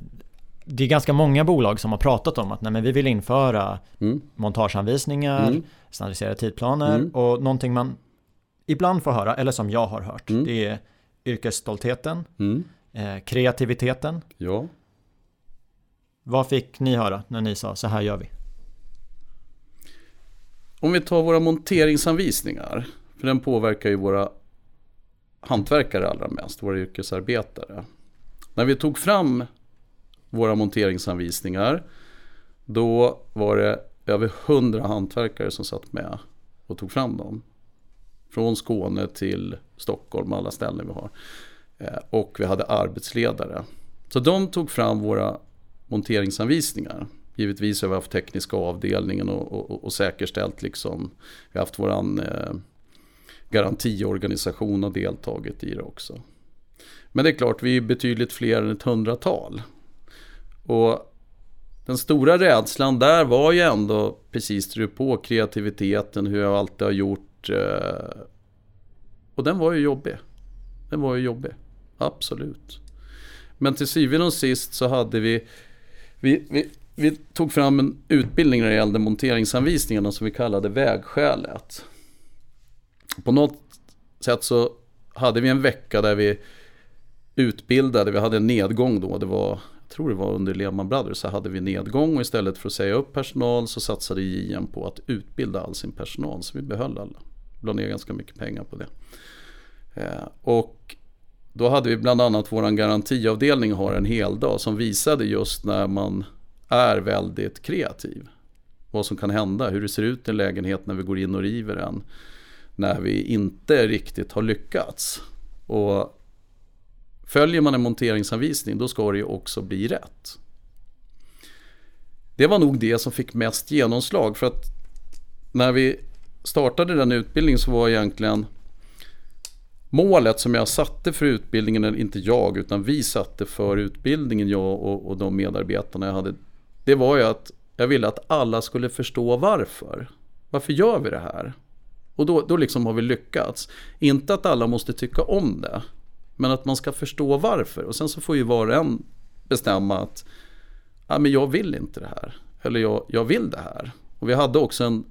det är ganska många bolag som har pratat om att nej, men vi vill införa Mm. montageanvisningar, Mm. standardiserade tidplaner Mm. och någonting man ibland får höra, eller som jag har hört, Mm. det är yrkesstoltheten, Mm. eh, kreativiteten. Ja. Vad fick ni höra när ni sa så här gör vi? Om vi tar våra monteringsanvisningar, för den påverkar ju våra hantverkare allra mest, våra yrkesarbetare. När vi tog fram våra monteringsanvisningar, då var det över 100 hantverkare som satt med och tog fram dem. Från Skåne till Stockholm, alla ställen vi har. Eh, och vi hade arbetsledare. Så de tog fram våra monteringsanvisningar. Givetvis har vi haft tekniska avdelningen och, och, och säkerställt liksom. Vi har haft våran eh, garantiorganisation har deltagit i det också. Men det är klart, vi är betydligt fler än ett hundratal. Och den stora rädslan där var ju ändå precis det du på, kreativiteten, hur jag alltid har gjort. Eh, och den var ju jobbig. Den var ju jobbig, absolut. Men till syvende och sist så hade vi, vi, vi, vi tog fram en utbildning när det gällde monteringsanvisningarna som vi kallade vägskälet. På något sätt så hade vi en vecka där vi utbildade, vi hade en nedgång då, det var, jag tror det var under Lehman Brothers, så hade vi nedgång och istället för att säga upp personal så satsade JM på att utbilda all sin personal, så vi behöll alla. La ner ganska mycket pengar på det. Eh, och då hade vi bland annat vår garantiavdelning har en hel dag som visade just när man är väldigt kreativ. Vad som kan hända, hur det ser ut i en lägenhet när vi går in och river den. När vi inte riktigt har lyckats. Och följer man en monteringsanvisning då ska det ju också bli rätt. Det var nog det som fick mest genomslag för att när vi startade den utbildningen så var egentligen målet som jag satte för utbildningen, eller inte jag utan vi satte för utbildningen, jag och, och de medarbetarna jag hade. Det var ju att jag ville att alla skulle förstå varför. Varför gör vi det här? Och då, då liksom har vi lyckats. Inte att alla måste tycka om det. Men att man ska förstå varför. Och sen så får ju var och en bestämma att ja, men jag vill inte det här. Eller jag, jag vill det här. Och vi hade också en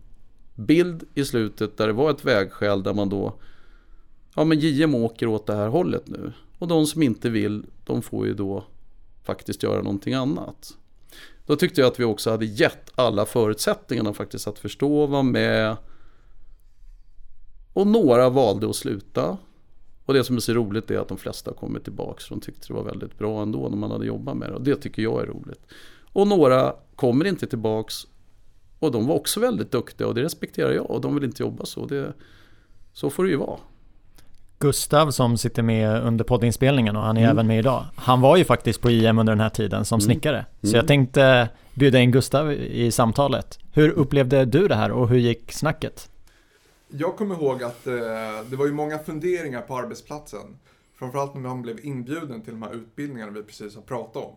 bild i slutet där det var ett vägskäl där man då Ja men JM åker åt det här hållet nu. Och de som inte vill, de får ju då faktiskt göra någonting annat. Då tyckte jag att vi också hade gett alla förutsättningarna faktiskt att förstå och vara med. Och några valde att sluta. Och det som är så roligt är att de flesta har kommit tillbaka. Så de tyckte det var väldigt bra ändå när man hade jobbat med det. Och det tycker jag är roligt. Och några kommer inte tillbaks. Och de var också väldigt duktiga och det respekterar jag. Och de vill inte jobba så. Det, så får det ju vara. Gustav som sitter med under poddinspelningen och han är Mm. även med idag. Han var ju faktiskt på IM under den här tiden som Mm. snickare. Så Mm. jag tänkte bjuda in Gustav i samtalet. Hur upplevde du det här och hur gick snacket? Jag kommer ihåg att eh, det var ju många funderingar på arbetsplatsen. Framförallt när man blev inbjuden till de här utbildningarna vi precis har pratat om.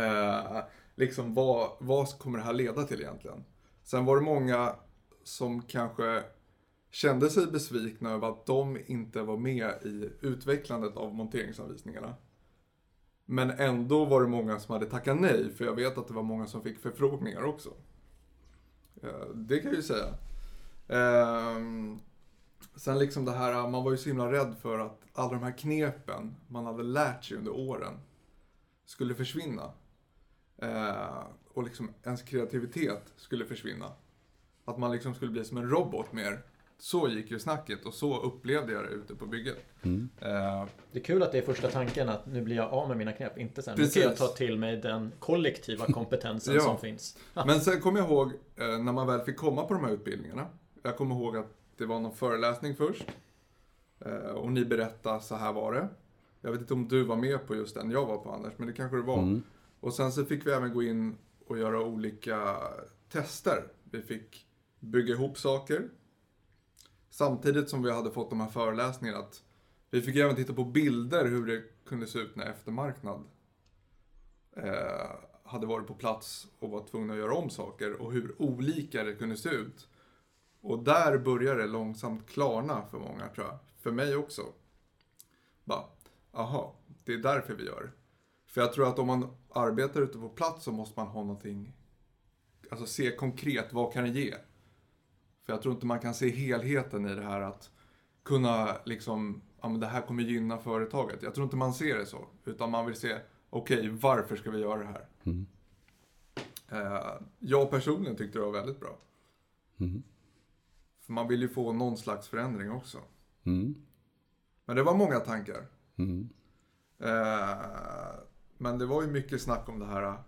Eh, liksom vad, vad kommer det här leda till egentligen? Sen var det många som kanske kände sig besvikna över att de inte var med i utvecklandet av monteringsanvisningarna. Men ändå var det många som hade tackat nej, för jag vet att det var många som fick förfrågningar också. Eh, det kan jag ju säga. Ehm, Sen liksom det här, man var ju så himla rädd för att alla de här knepen man hade lärt sig under åren skulle försvinna. Eh, och liksom ens kreativitet skulle försvinna. Att man liksom skulle bli som en robot mer. Så gick ju snacket och så upplevde jag det ute på bygget. Mm. Eh, Det är kul att det är första tanken att nu blir jag av med mina knep. Inte sen, nu ska jag ta till mig den kollektiva kompetensen Ja. som finns. Men sen kommer jag ihåg eh, när man väl fick komma på de här utbildningarna. Jag kommer ihåg att det var någon föreläsning först. Eh, och ni berättade, så här var det. Jag vet inte om du var med på just den jag var på Anders, men det kanske det var. Mm. Och sen så fick vi även gå in och göra olika tester. Vi fick bygga ihop saker. Samtidigt som vi hade fått de här föreläsningarna. Att vi fick även titta på bilder hur det kunde se ut när eftermarknad eh, hade varit på plats och var tvungna att göra om saker och hur olika det kunde se ut. Och där började det långsamt klarna för många tror jag. För mig också. Bara, aha, det är därför vi gör. För jag tror att om man arbetar ute på plats så måste man ha någonting, alltså se konkret, vad kan det ge? För jag tror inte man kan se helheten i det här att kunna liksom, ja men det här kommer gynna företaget. Jag tror inte man ser det så, utan man vill se, okej, varför ska vi göra det här? Mm. Eh, jag personligen tyckte det var väldigt bra. Mm. För man vill ju få någon slags förändring också. Mm. Men det var många tankar. Mm. Eh, men det var ju mycket snack om det här.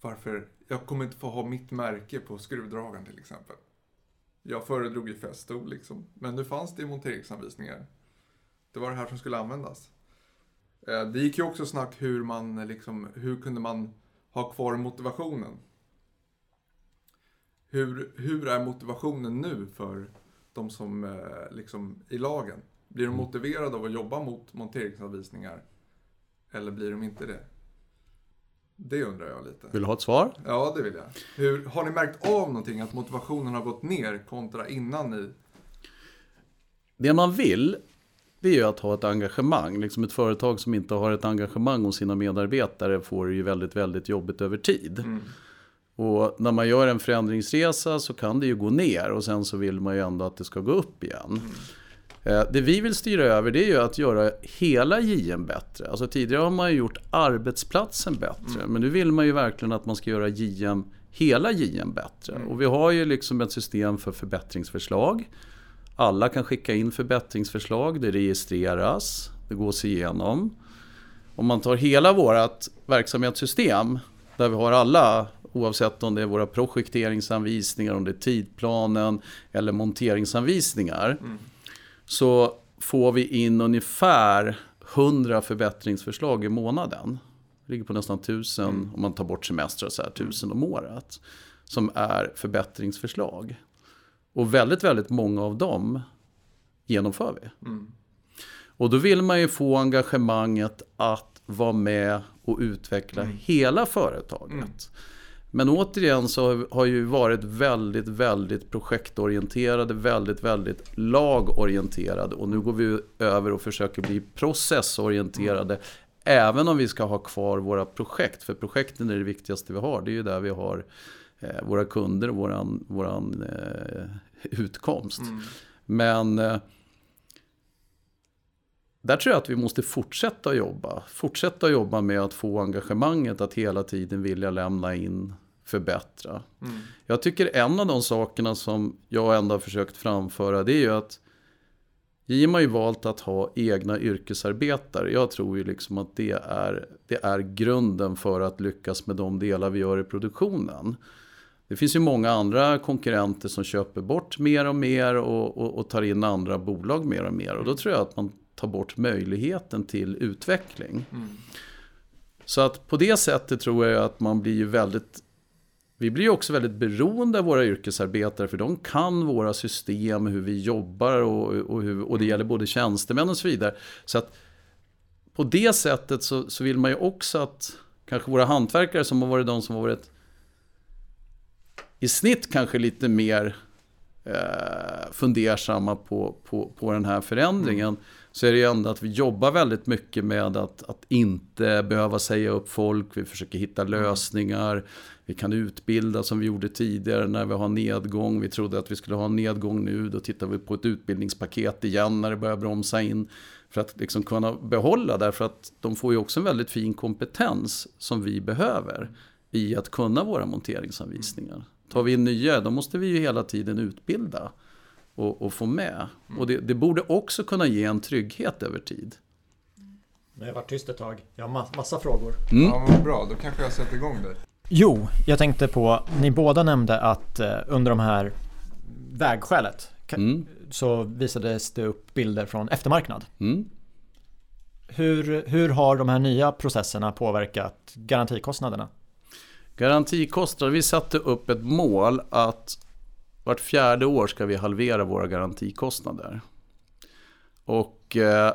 Varför jag kommer inte få ha mitt märke på skruvdragaren till exempel. Jag föredrog ju Festo liksom. Men nu fanns det i monteringsanvisningar. Det var det här som skulle användas. Eh, det gick ju också snack hur man liksom, hur kunde man ha kvar motivationen? Hur, hur är motivationen nu för de som eh, liksom i lagen? Blir de motiverade av att jobba mot monteringsanvisningar? Eller blir de inte det? Det undrar jag lite. Vill du ha ett svar? Ja, det vill jag. Hur, har ni märkt av någonting att motivationen har gått ner kontra innan ni... Det man vill, det är ju att ha ett engagemang. Liksom ett företag som inte har ett engagemang hos sina medarbetare får det ju väldigt, väldigt jobbigt över tid. Mm. Och när man gör en förändringsresa så kan det ju gå ner och sen så vill man ju ändå att det ska gå upp igen. Eh, Det vi vill styra över det är ju att göra hela JM bättre. Alltså tidigare har man ju gjort arbetsplatsen bättre. Men nu vill man ju verkligen att man ska göra JM, hela JM bättre. Och vi har ju liksom ett system för förbättringsförslag. Alla kan skicka in förbättringsförslag, det registreras, det gås igenom. Om man tar hela vårt verksamhetssystem där vi har alla, oavsett om det är våra projekteringsanvisningar, om det är tidplanen eller monteringsanvisningar. Så får vi in ungefär 100 förbättringsförslag i månaden. Det ligger på nästan 1000 om man tar bort semestrar så här, 1000 om året. Som är förbättringsförslag. Och väldigt, väldigt många av dem genomför vi. Mm. Och då vill man ju få engagemanget att vara med och utveckla hela företaget. Men återigen så har ju varit väldigt, väldigt projektorienterade, väldigt, väldigt lagorienterade. Och nu går vi över och försöker bli processorienterade. Även om vi ska ha kvar våra projekt. För projekten är det viktigaste vi har. Det är ju där vi har eh, våra kunder och våran, våran eh, utkomst. Men eh, där tror jag att vi måste fortsätta jobba. Fortsätta jobba med att få engagemanget att hela tiden vilja lämna in, förbättra. Mm. Jag tycker en av de sakerna som jag ändå har försökt framföra det är ju att JM har ju valt att ha egna yrkesarbetare. Jag tror ju liksom att det är, det är grunden för att lyckas med de delar vi gör i produktionen. Det finns ju många andra konkurrenter som köper bort mer och mer och, och, och tar in andra bolag mer och mer. Och då tror jag att man tar bort möjligheten till utveckling. Mm. Så att på det sättet tror jag att man blir ju väldigt vi blir ju också väldigt beroende av våra yrkesarbetare för de kan våra system, hur vi jobbar och, och, hur, och det gäller både tjänstemän och så vidare. Så att på det sättet så, så vill man ju också att kanske våra hantverkare som har varit de som har varit i snitt kanske lite mer eh, fundersamma på, på, på den här förändringen. Mm så är det ju ändå att vi jobbar väldigt mycket med att, att inte behöva säga upp folk. Vi försöker hitta lösningar. Vi kan utbilda som vi gjorde tidigare när vi har nedgång. Vi trodde att vi skulle ha en nedgång nu. Då tittar vi på ett utbildningspaket igen när det börjar bromsa in. För att liksom kunna behålla, därför att de får ju också en väldigt fin kompetens som vi behöver i att kunna våra monteringsanvisningar. Tar vi in nya, då måste vi ju hela tiden utbilda och, och få med. Och det, det, borde också kunna ge en trygghet över tid. Det har varit tyst ett tag. Jag har massa frågor. Mm. Ja, bra. Då kanske jag sätter igång det. Jo, jag tänkte på, ni båda nämnde att eh, under de här vägskälet mm. så visades det upp bilder från eftermarknad. Mm. Hur, hur har de här nya processerna påverkat garantikostnaderna? Garantikostnader, vi satte upp ett mål att vart fjärde år ska vi halvera våra garantikostnader. Och eh,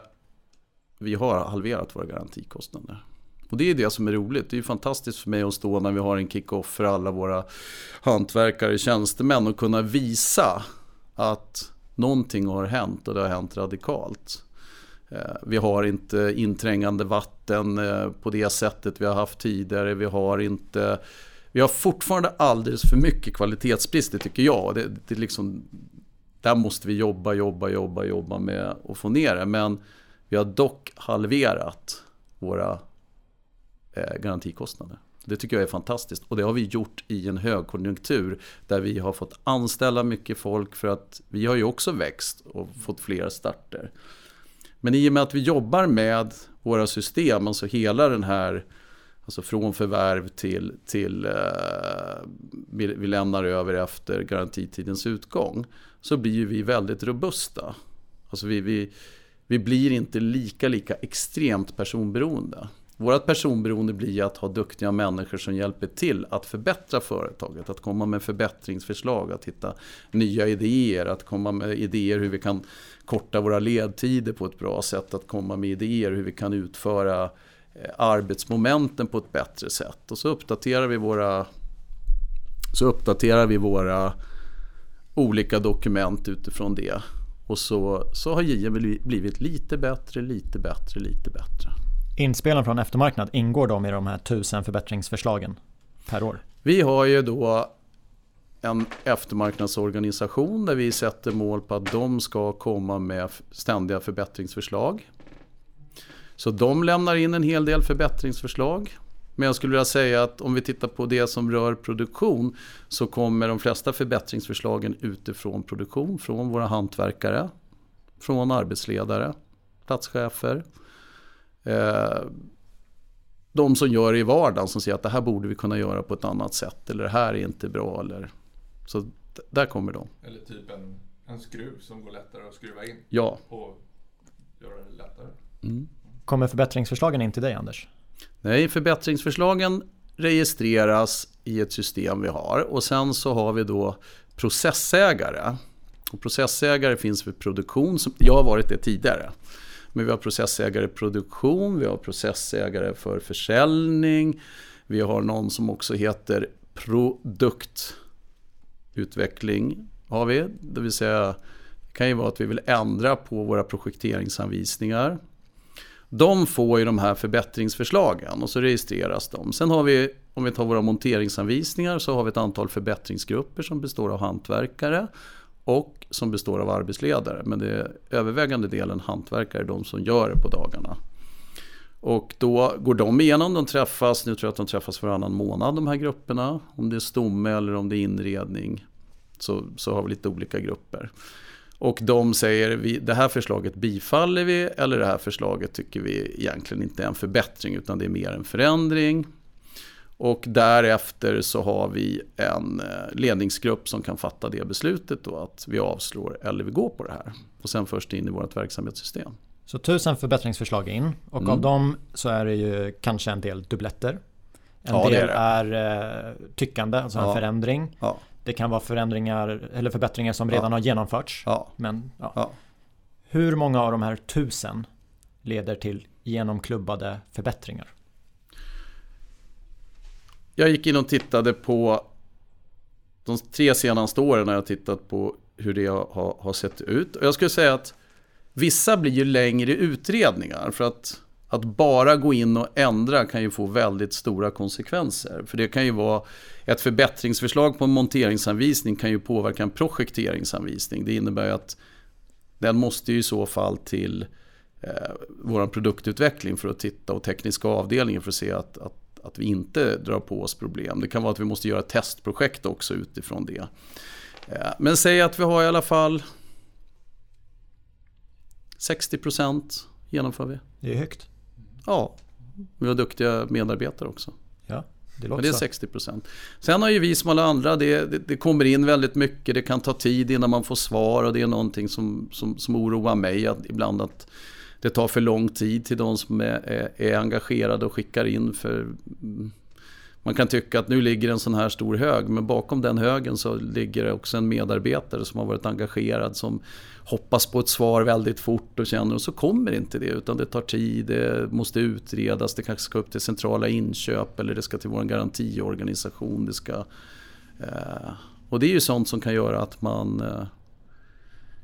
vi har halverat våra garantikostnader. Och det är det som är roligt. Det är fantastiskt för mig att stå när vi har en kick-off för alla våra hantverkare och tjänstemän och kunna visa att någonting har hänt och det har hänt radikalt. Eh, vi har inte inträngande vatten eh, på det sättet vi har haft tidigare. Vi har inte vi har fortfarande alldeles för mycket kvalitetsbrister tycker jag. Det, det liksom, där måste vi jobba, jobba, jobba, jobba med att få ner det. Men vi har dock halverat våra eh, garantikostnader. Det tycker jag är fantastiskt och det har vi gjort i en högkonjunktur där vi har fått anställa mycket folk för att vi har ju också växt och fått fler starter. Men i och med att vi jobbar med våra system, alltså hela den här Alltså från förvärv till, till eh, vi, vi lämnar över efter garantitidens utgång. Så blir vi väldigt robusta. Alltså vi, vi, vi blir inte lika, lika extremt personberoende. Vårt personberoende blir att ha duktiga människor som hjälper till att förbättra företaget. Att komma med förbättringsförslag, att hitta nya idéer, att komma med idéer hur vi kan korta våra ledtider på ett bra sätt. Att komma med idéer hur vi kan utföra Eh, arbetsmomenten på ett bättre sätt. Och så uppdaterar vi våra, så uppdaterar vi våra olika dokument utifrån det. Och så, så har JM blivit lite bättre, lite bättre, lite bättre. Inspelen från eftermarknad, ingår de i de här tusen förbättringsförslagen per år? Vi har ju då en eftermarknadsorganisation där vi sätter mål på att de ska komma med ständiga förbättringsförslag. Så de lämnar in en hel del förbättringsförslag. Men jag skulle vilja säga att om vi tittar på det som rör produktion så kommer de flesta förbättringsförslagen utifrån produktion, från våra hantverkare, från arbetsledare, platschefer. Eh, de som gör det i vardagen som säger att det här borde vi kunna göra på ett annat sätt eller det här är inte bra. Eller, så där kommer de. Eller typ en, en skruv som går lättare att skruva in. Ja. Och göra det lättare. Mm. Kommer förbättringsförslagen in till dig Anders? Nej, förbättringsförslagen registreras i ett system vi har och sen så har vi då processägare. Och processägare finns för produktion, som, jag har varit det tidigare. Men vi har processägare produktion, vi har processägare för försäljning, vi har någon som också heter produktutveckling. Har vi, det vill säga det kan ju vara att vi vill ändra på våra projekteringsanvisningar. De får ju de här förbättringsförslagen och så registreras de. Sen har vi, om vi tar våra monteringsanvisningar, så har vi ett antal förbättringsgrupper som består av hantverkare och som består av arbetsledare. Men det är övervägande delen hantverkare, de som gör det på dagarna. Och då går de igenom, de träffas, nu tror jag att de träffas varannan månad de här grupperna. Om det är stomme eller om det är inredning så, så har vi lite olika grupper. Och de säger vi, det här förslaget bifaller vi eller det här förslaget tycker vi egentligen inte är en förbättring utan det är mer en förändring. Och därefter så har vi en eh, ledningsgrupp som kan fatta det beslutet då att vi avslår eller vi går på det här. Och sen förs det in i vårt verksamhetssystem. Så tusen förbättringsförslag in och mm. av dem så är det ju kanske en del dubbletter. En ja, del är, det. är, eh, tyckande, alltså ja. en förändring. Ja. Det kan vara förändringar eller förbättringar som redan ja. har genomförts. Ja. Men, ja. Hur många av de här tusen leder till genomklubbade förbättringar? Jag gick in och tittade på de tre senaste åren har jag tittat på hur det har, har sett ut. Och jag skulle säga att Vissa blir ju längre utredningar för att, att bara gå in och ändra kan ju få väldigt stora konsekvenser. För det kan ju vara ett förbättringsförslag på en monteringsanvisning kan ju påverka en projekteringsanvisning. Det innebär ju att den måste ju i så fall till eh, vår produktutveckling för att titta och tekniska avdelningen för att se att, att, att vi inte drar på oss problem. Det kan vara att vi måste göra testprojekt också utifrån det. Eh, men säg att vi har i alla fall 60% genomför vi. Det är högt. Ja, vi har duktiga medarbetare också. Ja, det Men det är så. 60 procent. Sen har ju vi som alla andra, det, det, det kommer in väldigt mycket, det kan ta tid innan man får svar och det är någonting som, som, som oroar mig att, ibland att det tar för lång tid till de som är, är, är engagerade och skickar in. för Man kan tycka att nu ligger en sån här stor hög men bakom den högen så ligger det också en medarbetare som har varit engagerad som hoppas på ett svar väldigt fort och känner och så kommer inte det utan det tar tid, det måste utredas, det kanske ska upp till centrala inköp eller det ska till vår garantiorganisation. Det ska, eh, och det är ju sånt som kan göra att man eh,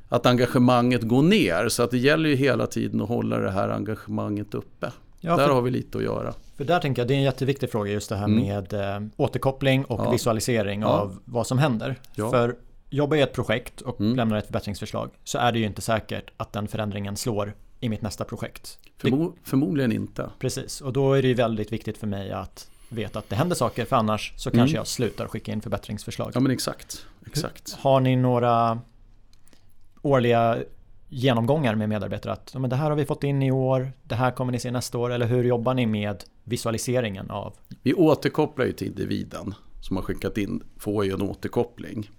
att engagemanget går ner så att det gäller ju hela tiden att hålla det här engagemanget uppe. Ja, Där har vi lite att göra. För där tänker jag det är en jätteviktig fråga just det här Mm. med eh, återkoppling och Ja. visualisering Ja. av vad som händer. Ja. För jobbar jag i ett projekt och Mm. lämnar ett förbättringsförslag så är det ju inte säkert att den förändringen slår i mitt nästa projekt. Det, Förmo förmodligen inte. precis, och då är det ju väldigt viktigt för mig att veta att det händer saker för annars så kanske Mm. jag slutar skicka in förbättringsförslag. Ja men exakt. exakt. Har ni några årliga genomgångar med medarbetare att men det här har vi fått in i år, det här kommer ni se nästa år eller hur jobbar ni med visualiseringen av? Vi återkopplar ju till individen som har skickat in, får ju en återkoppling.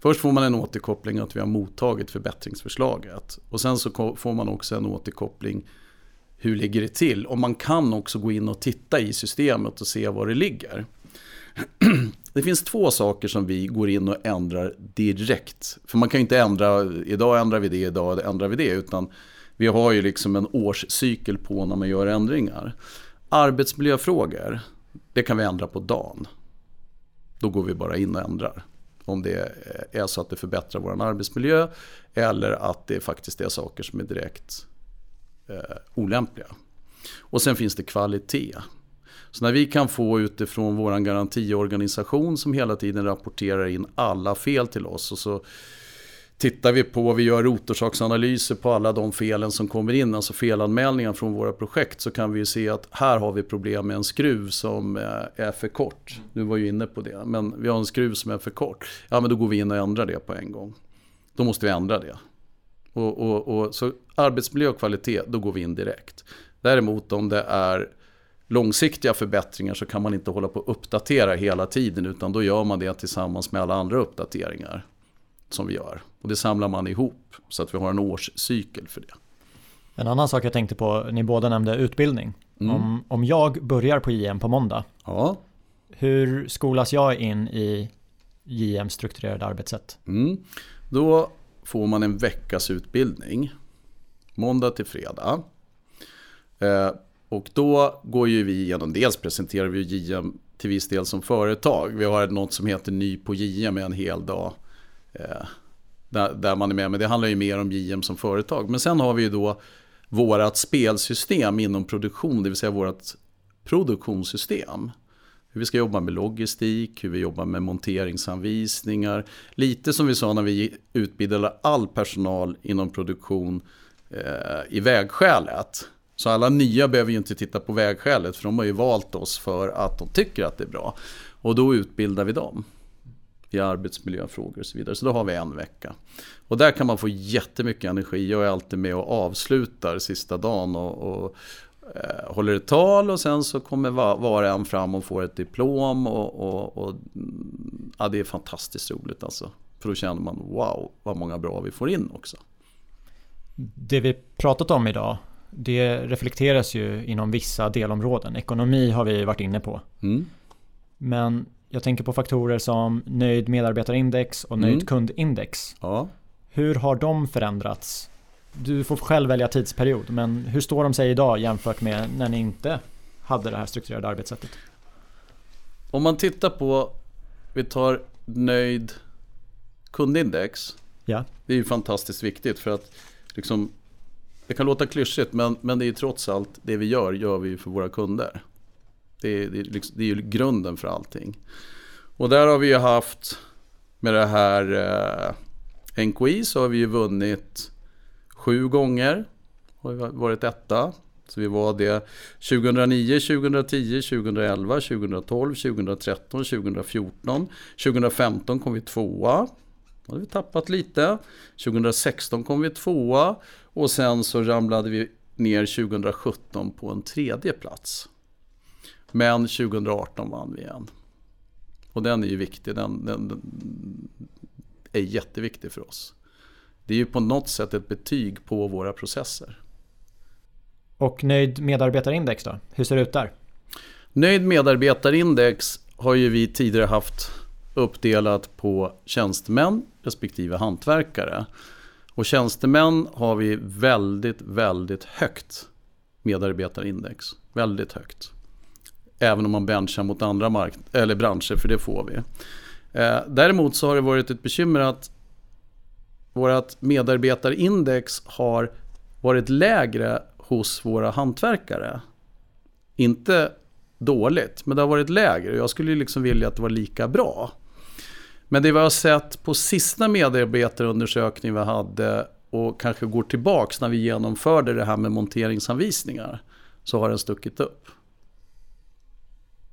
Först får man en återkoppling att vi har mottagit förbättringsförslaget. Och sen så får man också en återkoppling hur ligger det till? Och man kan också gå in och titta i systemet och se var det ligger. Det finns två saker som vi går in och ändrar direkt. För man kan ju inte ändra, idag ändrar vi det, idag ändrar vi det. Utan vi har ju liksom en årscykel på när man gör ändringar. Arbetsmiljöfrågor, det kan vi ändra på dagen. Då går vi bara in och ändrar. Om det är så att det förbättrar vår arbetsmiljö eller att det faktiskt är saker som är direkt eh, olämpliga. Och sen finns det kvalitet. Så när vi kan få utifrån vår garantiorganisation som hela tiden rapporterar in alla fel till oss och så tittar vi på, vi gör rotorsaksanalyser på alla de felen som kommer in, alltså felanmälningar från våra projekt, så kan vi se att här har vi problem med en skruv som eh, är för kort. Du var ju inne på det, men vi har en skruv som är för kort. Ja, men då går vi in och ändrar det på en gång. Då måste vi ändra det. Och, och, och, så arbetsmiljö och kvalitet, då går vi in direkt. Däremot om det är långsiktiga förbättringar så kan man inte hålla på att uppdatera hela tiden utan då gör man det tillsammans med alla andra uppdateringar som vi gör. Och det samlar man ihop så att vi har en årscykel för det. En annan sak jag tänkte på, ni båda nämnde utbildning. Mm. Om, om jag börjar på JM på måndag, Ja. hur skolas jag in i JM strukturerade arbetssätt? Mm. Då får man en veckas utbildning. Måndag till fredag. Eh, och då går ju vi igenom, dels presenterar vi JM till viss del som företag. Vi har något som heter Ny på JM med en hel dag. Eh, där, där man är med, men det handlar ju mer om JM som företag. Men sen har vi ju då vårat spelsystem inom produktion, det vill säga vårt produktionssystem. Hur vi ska jobba med logistik, hur vi jobbar med monteringsanvisningar. Lite som vi sa när vi utbildade all personal inom produktion eh, i vägskälet. Så alla nya behöver ju inte titta på vägskälet för de har ju valt oss för att de tycker att det är bra. Och då utbildar vi dem i arbetsmiljöfrågor och så vidare. Så då har vi en vecka. Och där kan man få jättemycket energi. Jag är alltid med och avslutar sista dagen och, och eh, håller ett tal och sen så kommer var, var och en fram och får ett diplom. Och, och, och, mm, ja, det är fantastiskt roligt alltså. För då känner man wow vad många bra vi får in också. Det vi pratat om idag, det reflekteras ju inom vissa delområden. Ekonomi har vi varit inne på. Mm. Men jag tänker på faktorer som nöjd medarbetarindex och nöjd Mm. kundindex. Ja. Hur har de förändrats? Du får själv välja tidsperiod, men hur står de sig idag jämfört med när ni inte hade det här strukturerade arbetssättet? Om man tittar på, vi tar nöjd kundindex. Ja. Det är ju fantastiskt viktigt för att liksom, det kan låta klyschigt men, men det är ju trots allt det vi gör, gör vi för våra kunder. Det är, det, är, det är ju grunden för allting. Och där har vi ju haft med det här eh, NKI så har vi ju vunnit sju gånger. Har varit etta. Så vi var det 2009, 2010, 2011, 2012, 2013, 2014. 2015 kom vi tvåa. Då hade vi tappat lite. 2016 kom vi tvåa. Och sen så ramlade vi ner 2017 på en tredje plats. Men 2018 vann vi igen. Och den är ju viktig. Den, den, den, är jätteviktig för oss. Det är ju på något sätt ett betyg på våra processer. Och nöjd medarbetarindex då? Hur ser det ut där? Nöjd medarbetarindex har ju vi tidigare haft uppdelat på tjänstemän respektive hantverkare. Och tjänstemän har vi väldigt, väldigt högt medarbetarindex. Väldigt högt. Även om man benchar mot andra mark eller branscher, för det får vi. Eh, däremot så har det varit ett bekymmer att vårt medarbetarindex har varit lägre hos våra hantverkare. Inte dåligt, men det har varit lägre. Jag skulle liksom vilja att det var lika bra. Men det vi har sett på sista medarbetarundersökningen vi hade och kanske går tillbaks när vi genomförde det här med monteringsanvisningar så har den stuckit upp.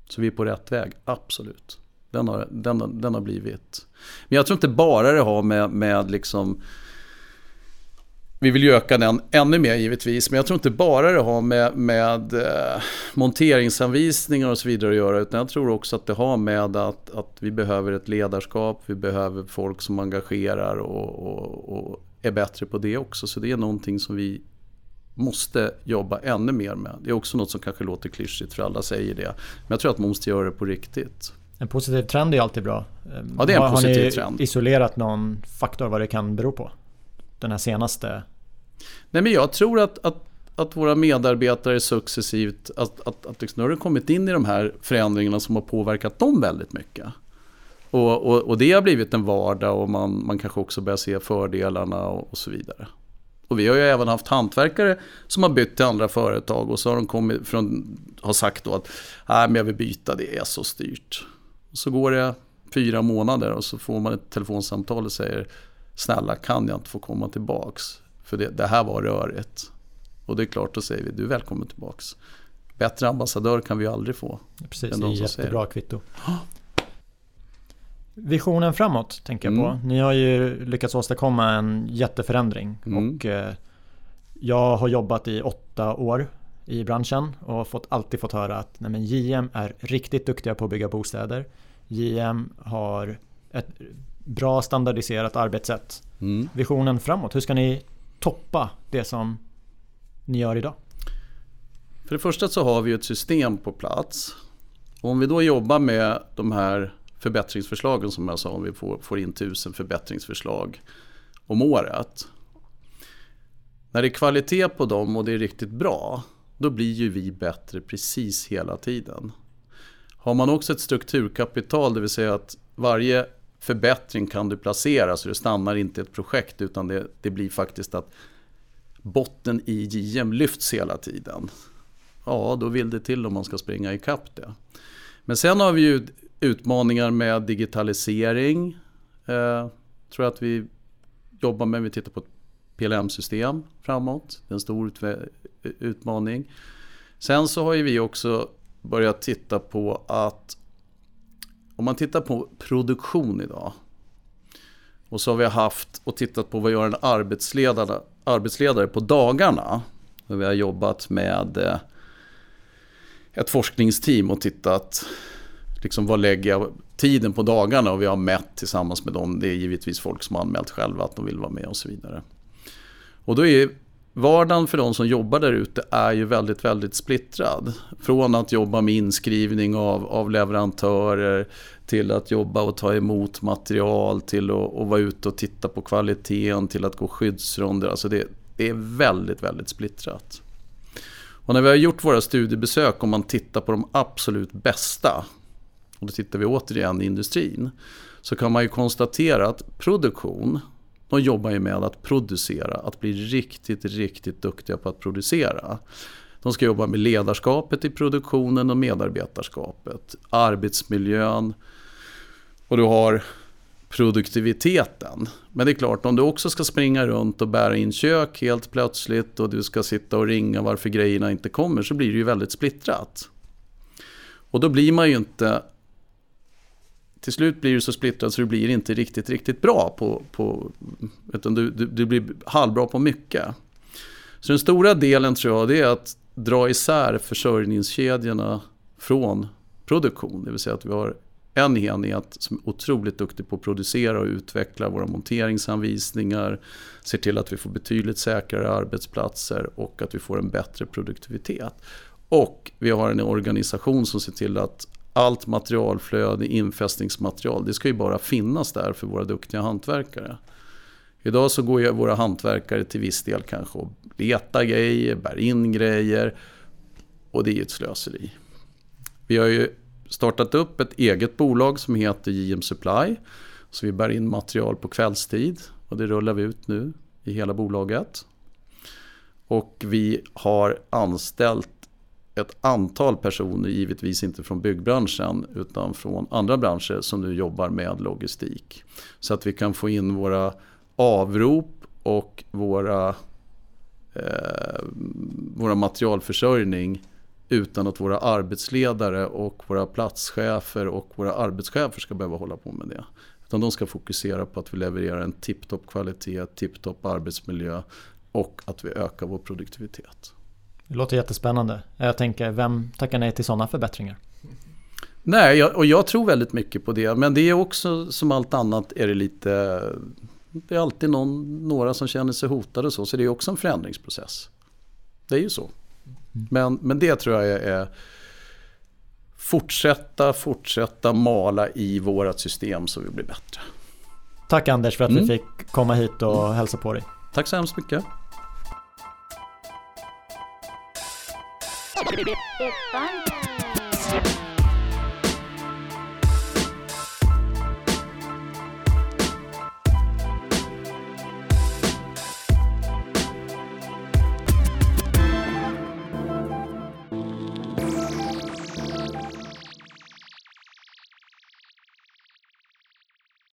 Så vi är på rätt väg, absolut. Den har, den, den har blivit. Men jag tror inte bara det har med, med liksom vi vill ju öka den ännu mer givetvis, men jag tror inte bara det har med, med eh, monteringsanvisningar och så vidare att göra, utan jag tror också att det har med att, att vi behöver ett ledarskap, vi behöver folk som engagerar och, och, och är bättre på det också. Så det är någonting som vi måste jobba ännu mer med. Det är också något som kanske låter klyschigt för alla säger det. Men jag tror att man måste göra det på riktigt. En positiv trend är alltid bra. Ja, det är en har, positiv har ni trend. isolerat någon faktor vad det kan bero på? Den här senaste? Nej, men jag tror att, att, att våra medarbetare successivt, att, att, att liksom, nu har det kommit in i de här förändringarna som har påverkat dem väldigt mycket. Och, och, och det har blivit en vardag och man, man kanske också börjar se fördelarna och, och så vidare. Och vi har ju även haft hantverkare som har bytt till andra företag och så har de kommit från, har sagt då att Nej, men jag vill byta, det är så styrt. Och så går det fyra månader och så får man ett telefonsamtal och säger Snälla kan jag inte få komma tillbaks? För det, det här var rörigt. Och det är klart, då säger vi du är välkommen tillbaks. Bättre ambassadör kan vi aldrig få. Precis, det är jättebra kvitto. Visionen framåt tänker jag på. Mm. Ni har ju lyckats åstadkomma en jätteförändring. Mm. Och eh, jag har jobbat i åtta år i branschen och fått, alltid fått höra att nej men JM är riktigt duktiga på att bygga bostäder. JM har ett bra standardiserat arbetssätt. Mm. Visionen framåt, hur ska ni toppa det som ni gör idag? För det första så har vi ett system på plats. Om vi då jobbar med de här förbättringsförslagen som jag sa, om vi får, får in tusen förbättringsförslag om året. När det är kvalitet på dem och det är riktigt bra, då blir ju vi bättre precis hela tiden. Har man också ett strukturkapital, det vill säga att varje förbättring kan du placera så det stannar inte ett projekt utan det, det blir faktiskt att botten i JM lyfts hela tiden. Ja, då vill det till om man ska springa ikapp det. Men sen har vi ju utmaningar med digitalisering. Eh, tror att vi jobbar med, vi tittar på ett PLM-system framåt. Det är en stor utmaning. Sen så har ju vi också börjat titta på att om man tittar på produktion idag och så har vi haft och tittat på vad gör en arbetsledare, arbetsledare på dagarna. Och vi har jobbat med eh, ett forskningsteam och tittat liksom vad lägger jag tiden på dagarna och vi har mätt tillsammans med dem. Det är givetvis folk som har anmält själva att de vill vara med och så vidare. Och då är vardagen för de som jobbar där ute är ju väldigt, väldigt splittrad. Från att jobba med inskrivning av, av leverantörer till att jobba och ta emot material till att och vara ute och titta på kvaliteten till att gå skyddsronder. Alltså det, det är väldigt, väldigt splittrat. Och när vi har gjort våra studiebesök, om man tittar på de absolut bästa, och då tittar vi återigen i industrin, så kan man ju konstatera att produktion, de jobbar ju med att producera, att bli riktigt, riktigt duktiga på att producera. De ska jobba med ledarskapet i produktionen och medarbetarskapet, arbetsmiljön och du har produktiviteten. Men det är klart, om du också ska springa runt och bära in kök helt plötsligt och du ska sitta och ringa varför grejerna inte kommer så blir det ju väldigt splittrat. Och då blir man ju inte... Till slut blir du så splittrad så du blir inte riktigt, riktigt bra på... på utan du, du, du blir halvbra på mycket. Så den stora delen tror jag det är att dra isär försörjningskedjorna från produktion. Det vill säga att vi har en enhet som är otroligt duktig på att producera och utveckla våra monteringsanvisningar, ser till att vi får betydligt säkrare arbetsplatser och att vi får en bättre produktivitet. Och vi har en organisation som ser till att allt materialflöde, infästningsmaterial, det ska ju bara finnas där för våra duktiga hantverkare. Idag så går ju våra hantverkare till viss del kanske och letar grejer, bär in grejer och det är ju ett slöseri. Vi har ju startat upp ett eget bolag som heter JM Supply. Så vi bär in material på kvällstid och det rullar vi ut nu i hela bolaget. Och vi har anställt ett antal personer, givetvis inte från byggbranschen utan från andra branscher som nu jobbar med logistik. Så att vi kan få in våra avrop och våra, eh, våra materialförsörjning utan att våra arbetsledare och våra platschefer och våra arbetschefer ska behöva hålla på med det. Utan de ska fokusera på att vi levererar en tipptopp kvalitet, tipptopp arbetsmiljö och att vi ökar vår produktivitet. Det låter jättespännande. Jag tänker, vem tackar nej till sådana förbättringar? Nej, och jag tror väldigt mycket på det. Men det är också som allt annat är det lite... Det är alltid någon, några som känner sig hotade och så, så det är också en förändringsprocess. Det är ju så. Men, men det tror jag är, fortsätta, fortsätta mala i vårat system så vi blir bättre. Tack Anders för att mm. vi fick komma hit och mm. hälsa på dig. Tack så hemskt mycket. It's fun time.